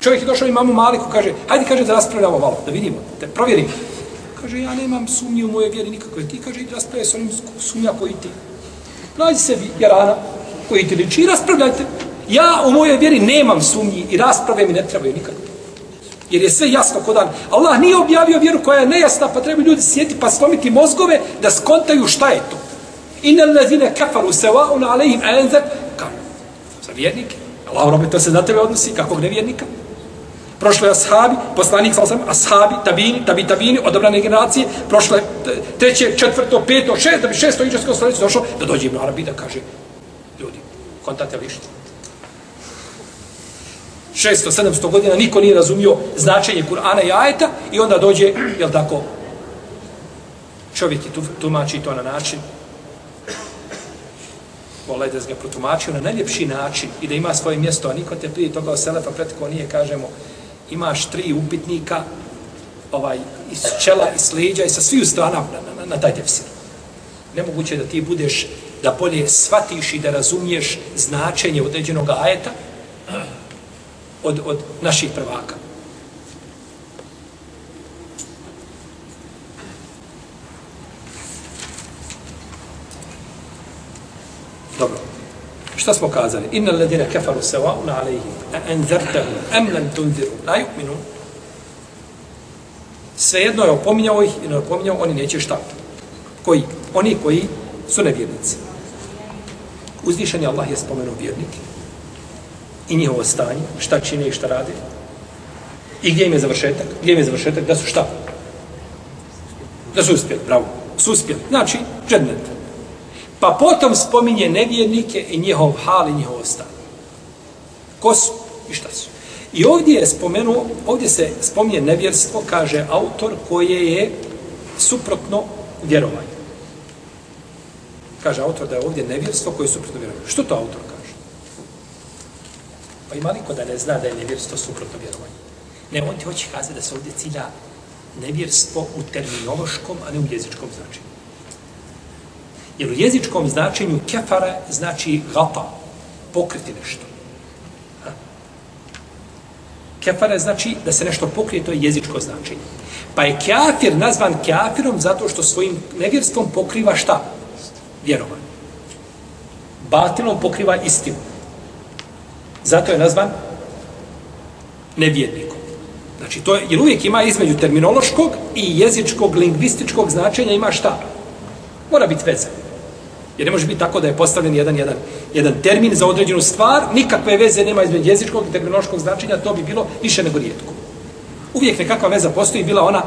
Čovjek je došao i Maliku, kaže, hajde, kaže, da raspravljamo malo, da vidimo, da provjerimo. Kaže, ja nemam sumnji u moje vjeri nikakve. Ti, kaže, idi raspravljaj s onim sumnja koji ti. Nađi se jarana koji ti liči i raspravljajte. Ja u mojoj vjeri nemam sumnji i rasprave mi ne trebaju nikakve. Jer je sve jasno kodan. Allah nije objavio vjeru koja je nejasna, pa treba ljudi sjeti pa slomiti mozgove da skontaju šta je to. Inel lezine kafaru se wa'un alejim enzak. Kao? Za vjernike. Allah robe, to se na tebe odnosi, kakvog nevjernika. Prošle ashabi, poslanik sam ashabi, tabini, tabi tabini, odobrane generacije, prošle treće, četvrto, peto, šest, da bi šesto iđarsko stoljeće došlo, da dođe Ibn Arabi da kaže, ljudi, kontate lišti. 600-700 godina niko nije razumio značenje Kur'ana i ajeta i onda dođe, jel tako, čovjek je tumači to na način, volaj da ga protumačio na najljepši način i da ima svoje mjesto, a niko te prije toga o Selefa pretko nije, kažemo, imaš tri upitnika ovaj, iz čela, iz leđa i sa sviju strana na, na, na taj tefsir. Nemoguće da ti budeš, da bolje shvatiš i da razumiješ značenje određenog ajeta od, od naših prvaka. Dobro. Šta smo kazali? Inna ladina kafaru sawa'un alayhim a anzartahum am lam tunziru la yu'minun. Svejedno je opominjao ih i ne opominjao, oni neće šta. Koji? Oni koji su nevjernici. Uzvišeni Allah je spomenuo vjernike i njihovo stanje, šta čine i šta rade. I gdje im je završetak? Gdje im je završetak? Da su šta? Da su uspjeli, bravo. Su uspjeli. Znači, džennet. Pa potom spominje nevjernike i njihov hal i njihov stan. Ko su i šta su? I ovdje je spomenuo, ovdje se spominje nevjerstvo, kaže autor, koje je suprotno vjerovanju. Kaže autor da je ovdje nevjerstvo koje je suprotno vjerovanju. Što to autor kaže? Pa ima liko da ne zna da je nevjerstvo suprotno vjerovanju? Ne, on ti hoće kazati da se ovdje cilja nevjerstvo u terminološkom, a ne u jezičkom značenju. Jer u jezičkom značenju kefara znači gata, pokriti nešto. Kefara znači da se nešto pokrije, to je jezičko značenje. Pa je kafir nazvan kafirom zato što svojim nevjerstvom pokriva šta? Vjerovanje. Batilom pokriva istinu. Zato je nazvan nevjernikom. Znači, to je, jer uvijek ima između terminološkog i jezičkog, lingvističkog značenja ima šta? Mora biti vezano. Jer ne može biti tako da je postavljen jedan, jedan, jedan termin za određenu stvar, nikakve veze nema između jezičkog i terminološkog značenja, to bi bilo više nego rijetko. Uvijek nekakva veza postoji, bila ona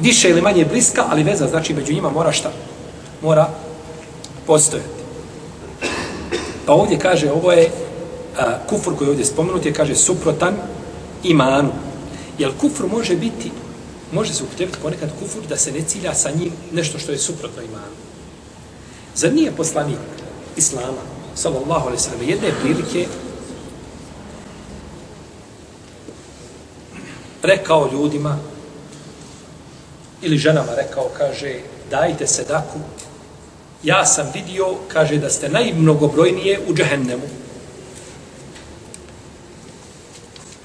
više ili manje bliska, ali veza znači među njima mora šta? Mora postojati. Pa ovdje kaže, ovo je a, kufur koji je ovdje spomenut, je kaže suprotan imanu. Jer kufur može biti, može se upotrebiti ponekad kufur da se ne cilja sa njim nešto što je suprotno imanu. Zar nije poslanik Islama, sallallahu alaihi sallam, jedne prilike rekao ljudima ili ženama rekao, kaže, dajte sedaku, ja sam vidio, kaže, da ste najmnogobrojnije u džehennemu.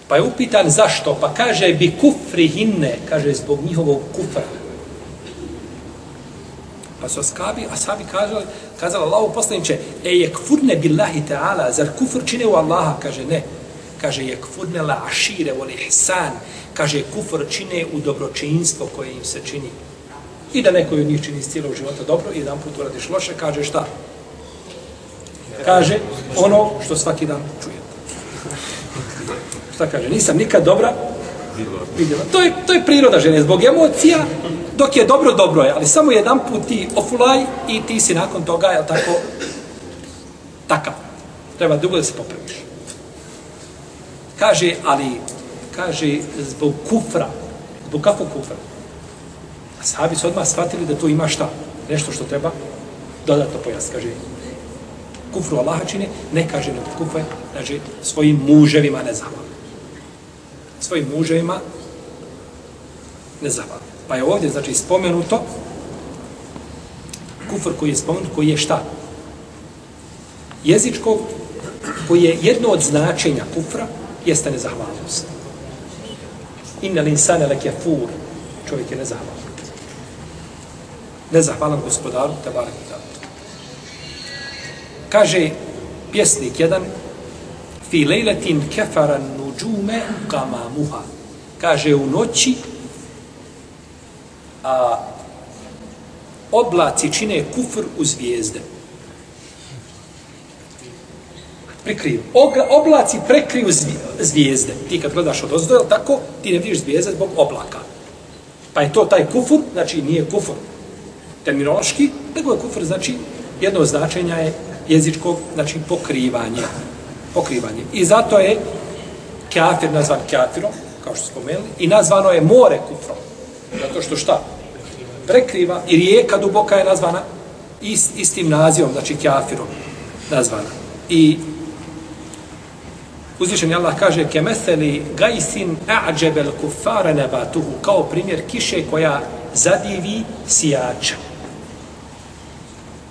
Pa je upitan zašto, pa kaže, bi kufri hinne, kaže, zbog njihovog kufra. Pa su ashabi, ashabi kazali, kazali Allahu poslaniče, e je kfurne billahi ta'ala, zar kufr čine u Allaha? Kaže, ne. Kaže, je kfurne la ašire, voli ihsan. Kaže, kufr čine u dobročinstvo koje im se čini. I da neko od njih čini iz cijelog života dobro i jedan put uradiš loše, kaže šta? Kaže ono što svaki dan čujete. Šta kaže? Nisam nikad dobra vidjela. To je, to je priroda žene. Zbog emocija, dok je dobro, dobro je. Ali samo jedan put ti ofulaj i ti si nakon toga, je tako, takav. Treba dugo da se popraviš. Kaže, ali, kaže, zbog kufra. Zbog kakvog kufra? A sahabi su odmah shvatili da tu ima šta? Nešto što treba dodatno pojasniti. Kaže, kufru Allaha čine, ne kaže nego kufre, znači svojim muževima ne zahvala. Svojim muževima ne zahvala. Pa je ovdje, znači, spomenuto kufr koji je spomenut, koji je šta? Jezičkog, koji je jedno od značenja kufra, jeste nezahvalnost. Inna linsane leke fur, čovjek je nezahvalan. Nezahvalan gospodaru, te barek Kaže pjesnik jedan, fi lejletin kefaran nuđume gamamuha. Kaže u noći, a oblaci čine kufr u zvijezde. Prikriju. Oblaci prekriju zvijezde. Ti kad gledaš od ozdo, tako, ti ne vidiš zvijezde zbog oblaka. Pa je to taj kufur, znači nije kufur terminološki, nego je kufr, znači jedno značenja je jezičkog, znači pokrivanje. Pokrivanje. I zato je kafir nazvan kafirom, kao što spomenuli, i nazvano je more kufrom. Zato što šta? Prekriva i rijeka duboka je nazvana ist, istim nazivom, znači kjafirom nazvana. I uzvišen Allah kaže kemetheli gajsin a'đebel kufara nebatuhu kao primjer kiše koja zadivi sijača.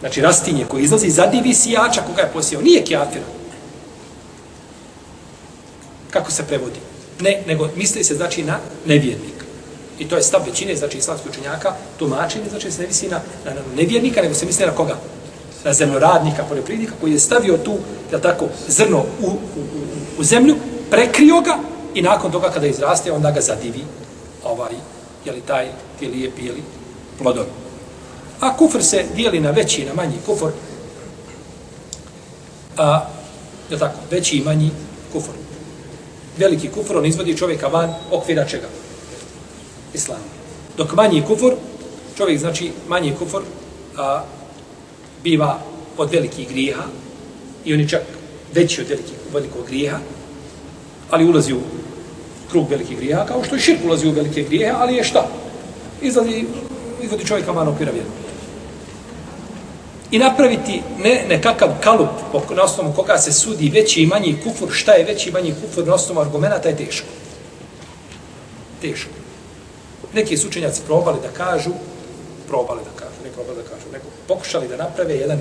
Znači rastinje koje izlazi zadivi sijača koga je posijao. Nije kjafir. Kako se prevodi? Ne, nego misli se znači na nevjernika. I to je stav većine, znači islamskih učenjaka, tumačenje, znači se ne visi na, na, na nevjernika, nego se misli na koga? Na zemljoradnika, poljoprivrednika, koji je stavio tu, ja tako, zrno u, u, u, u zemlju, prekrio ga i nakon toga kada izraste, onda ga zadivi ovaj, je li taj, ti lijepi, je li plodovi. A kufr se dijeli na veći i na manji kufr. A, je tako, veći i manji kufr. Veliki kufr, on izvodi čovjeka van okvira čega? Islam. Dok manji kufur, čovjek znači manji kufur a, biva od velikih grijeha i on je čak veći od velikih, velikog griha, ali ulazi u krug velikih griha, kao što i širk ulazi u velike grijehe, ali je šta? Izlazi, izvodi čovjeka van okvira vjeru. i napraviti ne nekakav kalup na osnovu koga se sudi veći i manji kufur, šta je veći i manji kufur na osnovu argumenta je teško. Teško. Neki su učenjaci probali da kažu, probali da kažu, ne probali da kažu, neko pokušali da naprave jedan,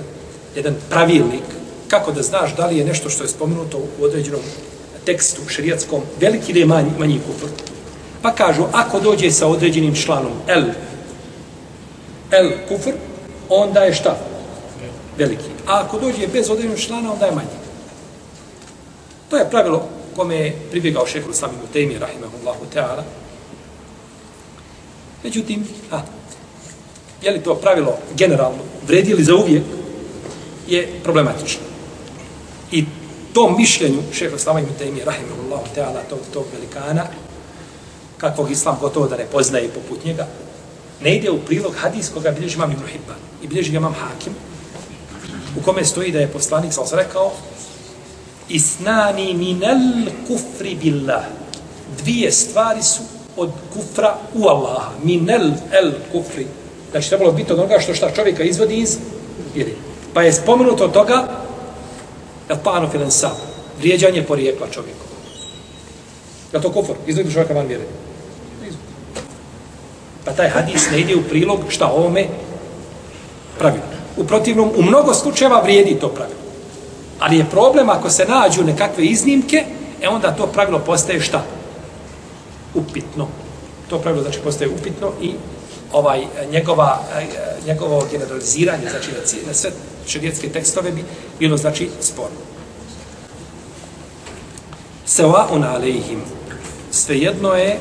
jedan pravilnik kako da znaš da li je nešto što je spomenuto u određenom tekstu šerijatskom veliki ili manji, manji kufr. Pa kažu, ako dođe sa određenim članom L, L kufr, onda je šta? veliki. A ako dođe bez određenog člana, onda je manji. To je pravilo kome je pribjegao šehol sami u temi, rahimahullahu teala. Međutim, a, je li to pravilo generalno vredi li za uvijek, je problematično. I to mišljenju šehol sami u temi, rahimahullahu teala, tog, tog velikana, kakvog islam gotovo da ne poznaje poput njega, ne ide u prilog hadis koga bilježi imam Ibn Hibban i bilježi ga imam Hakim, u kome stoji da je poslanik sa rekao isnani minel kufri billah dvije stvari su od kufra u Allaha. Minel el kufri. Znači trebalo biti od onoga što šta čovjeka izvodi iz vjeri pa je spomenuto od toga el pano filen sam vrijeđanje porijekla čovjeku. Je to kufr? Izvodi čovjeka van vjeri pa taj hadis ne ide u prilog šta ovome pravilno U protivnom, u mnogo slučajeva vrijedi to pravilo. Ali je problem ako se nađu nekakve iznimke, e onda to pravilo postaje šta? Upitno. To pravilo znači postaje upitno i ovaj e, njegova e, njegovo generaliziranje znači na, cijel- na sve šerijetske tekstove bi bilo znači sporno Sevaun alejhim svejedno je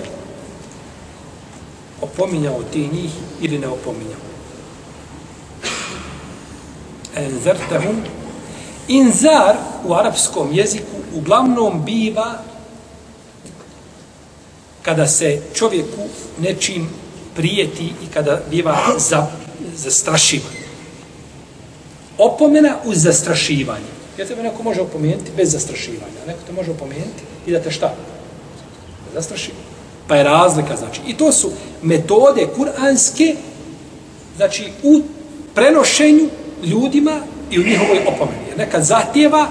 opominjao ti njih ili ne opominjao. Enzertehum, Inzar u arapskom jeziku uglavnom biva kada se čovjeku nečim prijeti i kada biva za, zastrašivan. Opomena uz zastrašivanje. Jer tebe neko može opomenuti bez zastrašivanja. Neko te može opomenuti i da te šta? Zastraši. Pa je razlika, znači. I to su metode kuranske, znači, u prenošenju ljudima i u njihovoj opomeni. Jer nekad zahtjeva,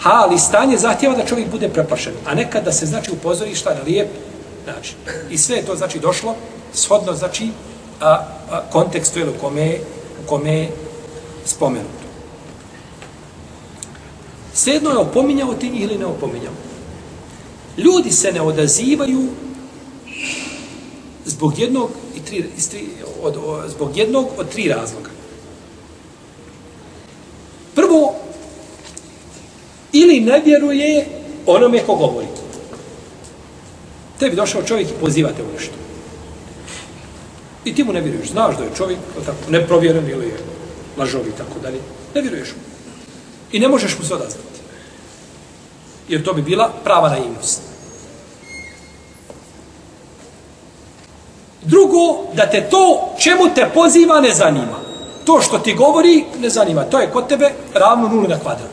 hali stanje zahtjeva da čovjek bude preplašen, a nekad da se, znači, upozori šta na lijep način. I sve je to, znači, došlo shodno, znači, a, a, kontekstu ili u kome, u kome je spomenuto. Sedno je opominjao ti njih ili ne opominjao. Ljudi se ne odazivaju zbog jednog i tri, iz tri, od, od, zbog jednog od tri razloga. Prvo, ili ne vjeruje onome ko govori. Tebi došao čovjek i poziva te u nešto. I ti mu ne vjeruješ. Znaš da je čovjek tako, neprovjeren ili je lažov i tako dalje. Ne vjeruješ mu. I ne možeš mu se odazvati. Jer to bi bila prava naivnost. Drugo, da te to čemu te poziva ne zanima. To što ti govori ne zanima. To je kod tebe ravno nuli na kvadrat.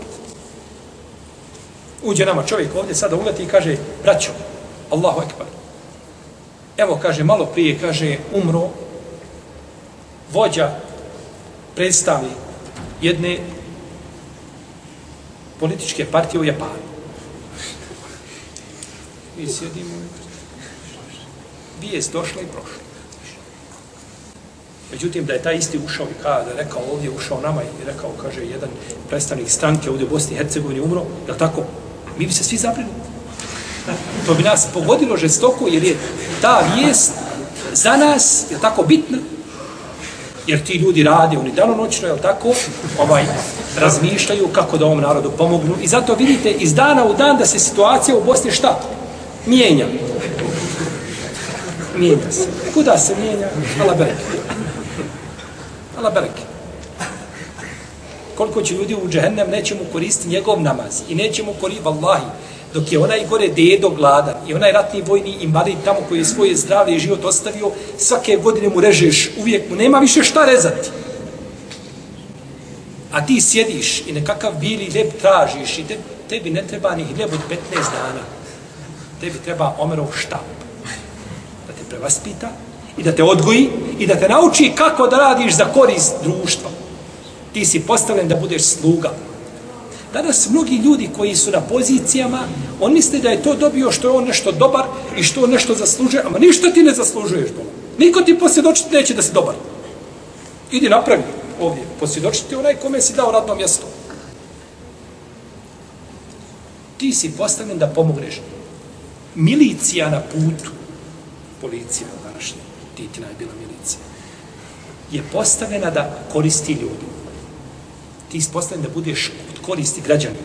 Uđe nama čovjek ovdje sada uleti i kaže, braćo, Allahu ekbar. Evo, kaže, malo prije, kaže, umro vođa predstavi jedne političke partije u Japanu. Mi sjedimo i vijest došla i prošla. Međutim, da je taj isti ušao i kada je rekao ovdje, ušao nama i rekao, kaže, jedan predstavnik stranke ovdje u Bosni i Hercegovini umro, je tako? Mi bi se svi zabrinuli. To bi nas pogodilo žestoko, jer je ta vijest za nas, je tako bitna, jer ti ljudi rade, oni danonoćno, je tako, ovaj, razmišljaju kako da ovom narodu pomognu. I zato vidite iz dana u dan da se situacija u Bosni šta? Mijenja. Mijenja se. Kuda se mijenja? Allah bereke. Allah bereke. Koliko će ljudi u džehennem neće mu koristiti njegov namaz i neće mu koristiti, vallahi, dok je onaj gore dedo gladan i onaj ratni vojni invalid tamo koji je svoje zdravlje i život ostavio, svake godine mu režeš, uvijek mu nema više šta rezati. A ti sjediš i nekakav bili hljeb tražiš i te, tebi ne treba ni hljeb od 15 dana. Tebi treba Omerov štap da te prevaspita i da te odgoji i da te nauči kako da radiš za korist društva. Ti si postavljen da budeš sluga. Danas mnogi ljudi koji su na pozicijama, on misle da je to dobio što je on nešto dobar i što on nešto zaslužuje, ama ništa ti ne zaslužuješ bola. Niko ti posvjedočiti neće da si dobar. Idi napravi ovdje, posvjedočiti onaj kome si dao radno mjesto. Ti si postavljen da pomogneš. Milicija na putu, policija današnja, Titina je bila milicija, je postavljena da koristi ljudima Ti ispostavljen da budeš od koristi građana.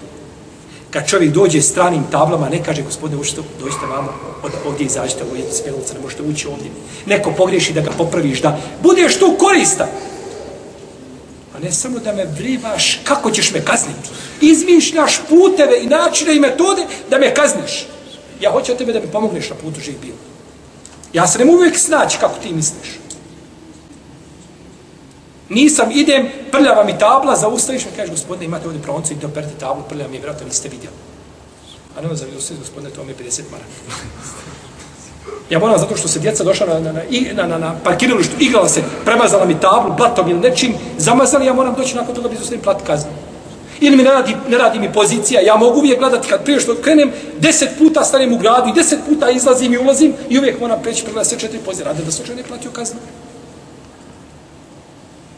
Kad čovjek dođe stranim tablama, ne kaže, gospodine, ušte, dođite vamo, od, ovdje izađite, ovo je smjelovca, ne možete ući ovdje. Neko pogriješi da ga popraviš, da budeš tu korista. A ne samo da me vrivaš, kako ćeš me kazniti. Izmišljaš puteve i načine i metode da me kazniš. Ja hoću od tebe da mi pomogneš na putu živ bilo. Ja se ne mogu uvijek snaći kako ti misliš. Nisam, idem, prljava mi tabla, zaustaviš me, kažeš, gospodine, imate ovdje proncu, idem operite tablu, prljava mi je, vjerojatno niste vidjeli. A nema zavidio gospodine, to mi je 50 maraka. Ja moram zato što se djeca došla na, na, na, i- na, na, na parkiralištu, igrala se, premazala mi tablu, blatom ili nečim, zamazali, ja moram doći nakon toga bi su plat kaznu. Ili mi ne radi, ne radi mi pozicija, ja mogu uvijek gledati kad prije što krenem, deset puta stanem u gradu i deset puta izlazim i ulazim i uvijek moram preći pregledati sve četiri pozicije. Rade da slučajno ne platio kaznu.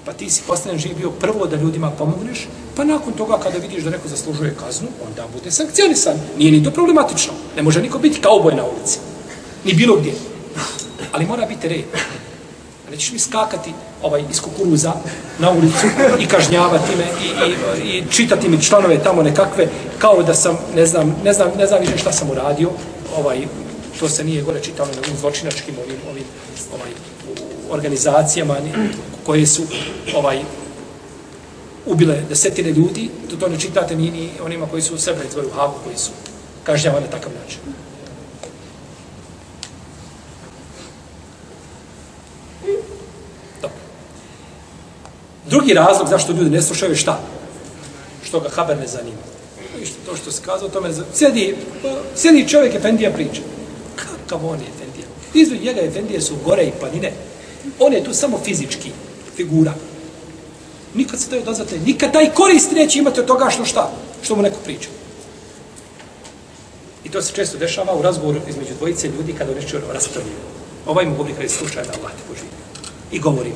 Pa ti si postavljen živ bio prvo da ljudima pomogneš, pa nakon toga kada vidiš da neko zaslužuje kaznu, onda bude sankcionisan. Nije ni to problematično. Ne može niko biti kauboj na ulici. Ni bilo gdje. Ali mora biti red. Nećeš mi skakati ovaj, iz kukuruza na ulicu i kažnjavati me i, i, i čitati mi članove tamo nekakve kao da sam, ne znam, ne znam, ne znam više šta sam uradio. Ovaj, to se nije gore čitalo na ovim zločinačkim ovim, ovim ovaj, organizacijama koje su ovaj ubile desetine ljudi, to, to ne čitate ni, ni onima koji su u sebe izvoju Hagu, koji su kažnjavani na takav način. Drugi razlog zašto ljudi ne slušaju šta? Što ga haber ne zanima. Ništa, to što se kazao, to me zanima. Sjedi, sjedi čovjek, Efendija priča. Kakav on je Efendija? Izvod njega Efendije su gore i planine. On je tu samo fizički figura. Nikad se taj odazvate, nikad taj korist neće imati od toga što šta, što mu neko priča. I to se često dešava u razgovoru između dvojice ljudi kada reći raspravljaju. Ovaj mu govori kada je slučaj da Allah te poživi. I govori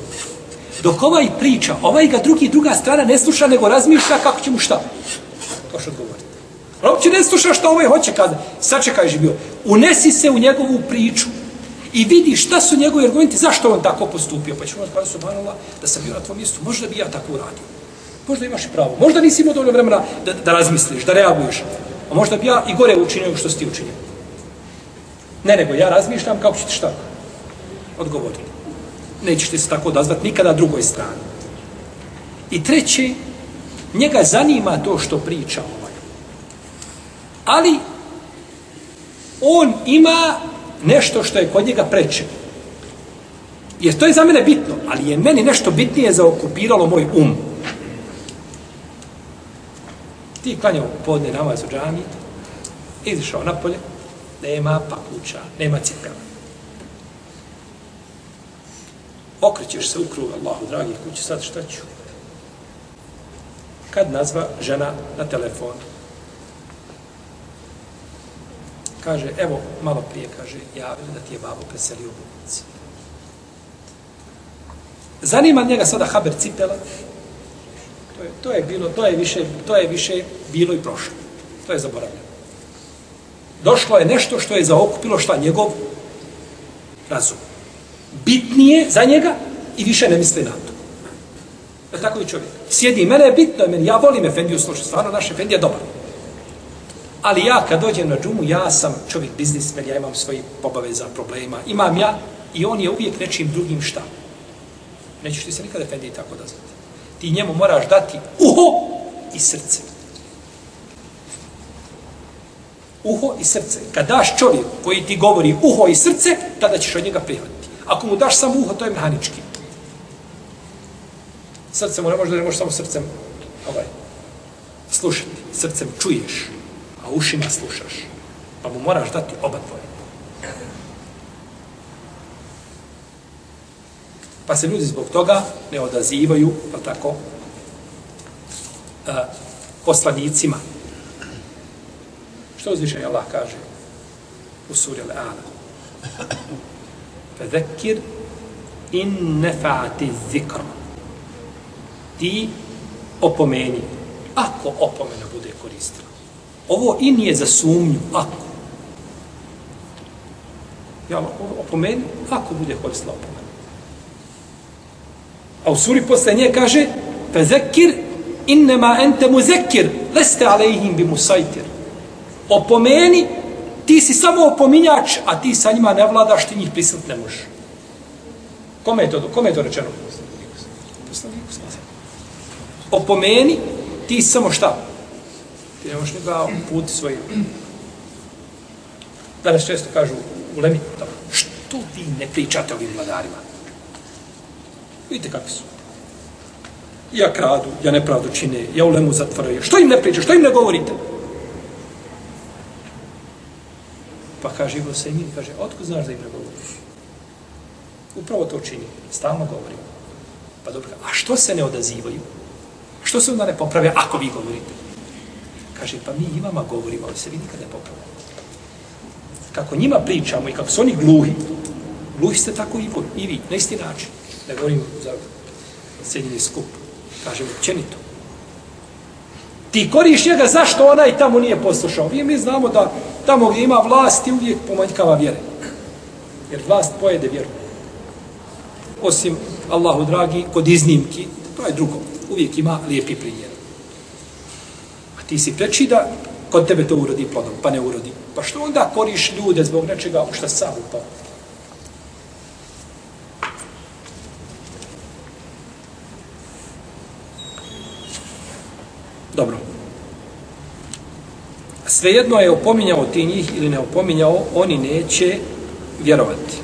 Dok ovaj priča, ovaj ga drugi, druga strana ne sluša, nego razmišlja kako će mu šta. To što odgovoriti. On uopće ne sluša što ovaj hoće kada. Sačekaj živio. Unesi se u njegovu priču i vidi šta su njegovi argumenti, zašto on tako postupio. Pa ćemo kada su banala da sam bio na tvom mjestu, možda bi ja tako uradio. Možda imaš i pravo. Možda nisi imao dovoljno vremena da, da razmisliš, da reaguješ. A možda bi ja i gore učinio što si ti učinio. Ne, nego ja razmišljam kako ćete šta odgovoriti nećete se tako odazvati nikada drugoj strani. I treće, njega zanima to što priča ovaj. Ali, on ima nešto što je kod njega preče. Jer to je za mene bitno, ali je meni nešto bitnije zaokupiralo moj um. Ti klanjao podne namaz u džami, izišao napolje, nema papuča, nema cipela. okrećeš se u krug Allahu, dragi kući, sad šta ću? Kad nazva žena na telefon, kaže, evo, malo prije, kaže, javili da ti je babo preselio u bolnici. Zanima njega sada Haber Cipela, to je, to je bilo, to je više, to je više bilo i prošlo. To je zaboravljeno. Došlo je nešto što je zaokupilo šta njegov razum bitnije za njega i više ne misli na to. Je tako i čovjek. Sjedi, mene je bitno, meni, ja volim Efendiju slušati, stvarno naš Efendi je dobar. Ali ja kad dođem na džumu, ja sam čovjek biznismen, ja imam svoji obaveza, problema, imam ja i on je uvijek nečim drugim šta. Nećeš ti se nikada Efendiji tako da. Ti njemu moraš dati uho i srce. Uho i srce. Kad daš čovjek koji ti govori uho i srce, tada ćeš od njega prihvatiti. Ako mu daš samo uho, to je mehanički. Srce mu ne može da ne može samo srcem ovaj, slušati. Srcem čuješ, a ušima slušaš. Pa mu moraš dati oba tvoje. Pa se ljudi zbog toga ne odazivaju, pa tako, uh, poslanicima. Što uzvišenje Allah kaže u suri Al-Ala? Fedekir in nefa'ati zikra. Ti opomeni. Ako opomena bude. Ovo i nije za sumnju. Ako. Ja opomeni, ako bude koristila opomenu. A u suri posle nje kaže Fezekir innema ente muzekir leste alejhim bi musajtir. Opomeni ti si samo opominjač, a ti sa njima ne vladaš, ti njih prisilit ne možeš. Kome je to, kome je to rečeno? Opomeni, ti samo šta? Ti ne možeš put puti svojim. Danas često kažu u Lemi, što vi ne pričate ovim vladarima? Vidite kakvi su. Ja kradu, ja nepravdu čine, ja u Lemu zatvaraju. Što im ne pričate, što im ne govorite? Pa kaže Ibn Sejmin, kaže, otko znaš da im ne govoriš? Upravo to čini, stalno govorim. Pa dobro, a što se ne odazivaju? Što se onda ne popravlja ako vi govorite? Kaže, pa mi i vama govorimo, ali se vi nikad ne popravljamo. Kako njima pričamo i kako su oni gluhi, gluhi ste tako i, i vi, na isti način. Ne govorim za sjedini skup. Kaže, općenito. Ti koriš njega zašto onaj tamo nije poslušao. Vi mi znamo da tamo gdje ima vlast i uvijek pomanjkava vjere. Jer vlast pojede vjeru. osim Allahu dragi, kod iznimki, to je drugo. Uvijek ima lijepi primjer. Ti si preči da kod tebe to urodi plodom, pa ne urodi. Pa što onda koriš ljude zbog nečega u šta sam upao? Dobro. Svejedno je opominjao ti njih ili ne opominjao, oni neće vjerovati.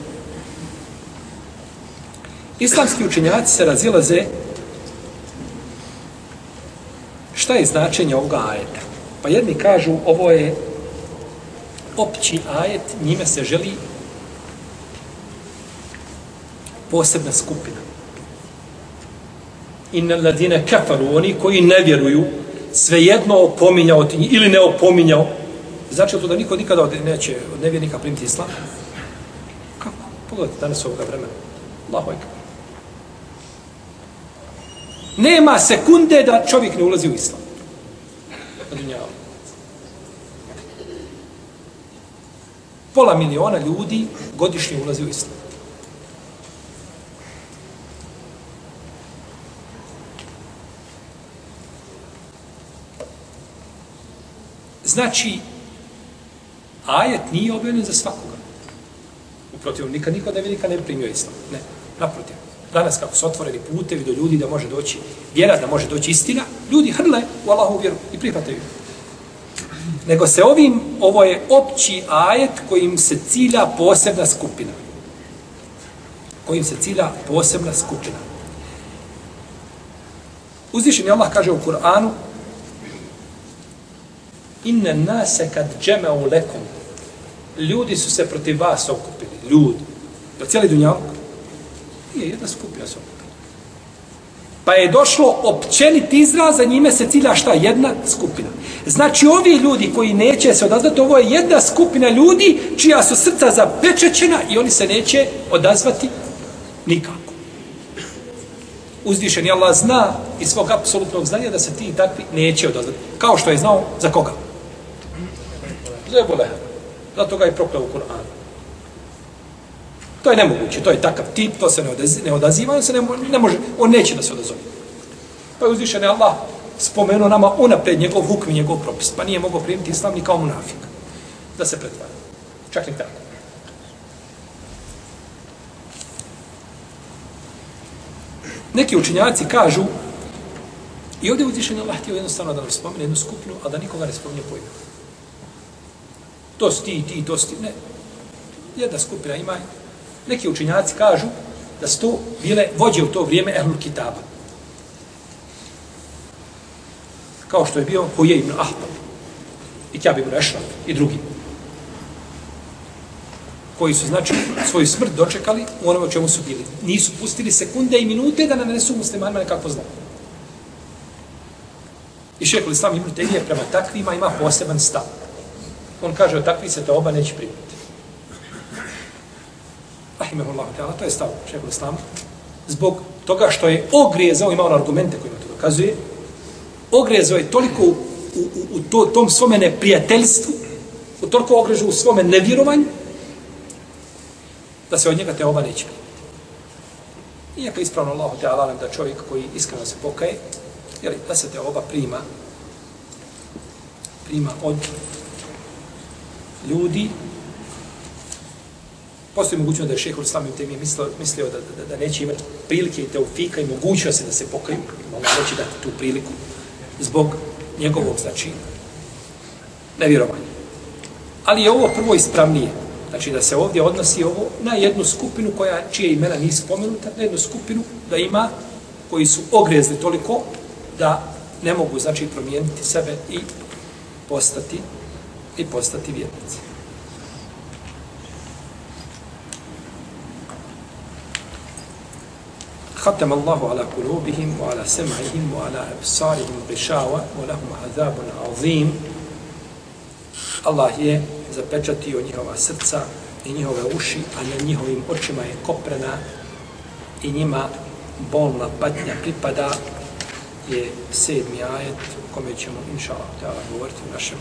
Islamski učenjaci se razilaze šta je značenje ovoga ajeta. Pa jedni kažu ovo je opći ajet, njime se želi posebna skupina. Inna ladine kafaru, oni koji ne vjeruju, svejedno opominjao ti ili ne opominjao, znači to da niko nikada od, neće od nevjernika primiti islam? Kako? Pogledajte danas ovoga vremena. Allahu ekber. Nema sekunde da čovjek ne ulazi u islam. Odinjava. Pola miliona ljudi godišnje ulazi u islam. Znači, ajet nije objavljen za svakoga. Uprotiv, nikad niko nevjernika ne primio islam. Ne, naprotiv. Danas kako su otvoreni putevi do ljudi da može doći vjera, da može doći istina, ljudi hrle u Allahu vjeru i prihvataju. Nego se ovim, ovo je opći ajet kojim se cilja posebna skupina. Kojim se cilja posebna skupina. Uzvišen je Allah kaže u Kur'anu Inne nase kad džeme u lekom ljudi su se protiv vas okupili. Ljudi. Da cijeli dunjavuk? Nije jedna skupina se okupila. Pa je došlo općenit izraz, za njime se cilja šta? Jedna skupina. Znači ovi ljudi koji neće se odazvati, ovo je jedna skupina ljudi čija su srca zapečećena i oni se neće odazvati nikako. Uzvišeni je Allah zna iz svog apsolutnog znanja da se ti takvi neće odazvati. Kao što je znao za koga? Za Ebu Leheb. Zato ga je prokleo u Kur'anu. To je nemoguće, to je takav tip, to se ne, odazi, ne odaziva, on se ne, ne može, on neće da se odazove. Pa je uzvišen Allah spomenuo nama unapred njegov hukm i njegov propis, pa nije mogao primiti islam ni kao munafik, da se pretvara. Čak ni tako. Neki učinjaci kažu, i ovdje uzvišen Allah htio jednostavno da nam spomene jednu skupinu, a da nikoga ne spominje pojma. To si ti, ti, to si ti. Ne. Jedna skupina ima Neki učinjaci kažu da su to bile vođe u to vrijeme Ehlul Kitaba. Kao što je bio Huje ibn Ahbab i Kjab ibn Ešraf i drugi. Koji su, znači, svoju smrt dočekali u onome čemu su bili. Nisu pustili sekunde i minute da nanesu muslimanima nekako zlo. I šehol Islam ibn Tejmije prema takvima ima poseban stav. On kaže, o takvi se to oba neće primiti rahimehullah ta'ala, to je stav šehekul islama, zbog toga što je ogrijezao, ima on argumente kojima to dokazuje, ogrijezao je toliko u, u, u to, tom svome neprijateljstvu, u toliko ogrežu u svome nevjerovanju, da se od njega te oba neće primiti. Iako ispravno Allah te alalem da čovjek koji iskreno se pokaje, jeli, da se te oba prima, prima od ljudi Postoji mogućnost da je šehol Islam te mi mislio, mislio da, da, da neće imati prilike i teufika i mogućnost da se pokaju, mogu reći dati tu priliku, zbog njegovog, znači, nevjerovanja. Ali je ovo prvo ispravnije. Znači da se ovdje odnosi ovo na jednu skupinu koja, čije imena nije spomenuta, na jednu skupinu da ima koji su ogrezli toliko da ne mogu, znači, promijeniti sebe i postati i postati vjernici. Hatem Allahu ala kulubihim, wa ala sema'ihim, wa ala absarihim gishawa, wa lahum azabun azim. Allah je zapečatio njihova srca i njihove uši, a na njihovim očima je koprena i njima bolna patnja pripada je sedmi ajet kome ćemo, inša Allah, govoriti u našem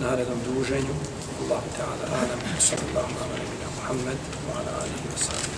narednom druženju. Allah, teala, alam, sallallahu alam, alam, alam, alam, alam, alam, alam, alam,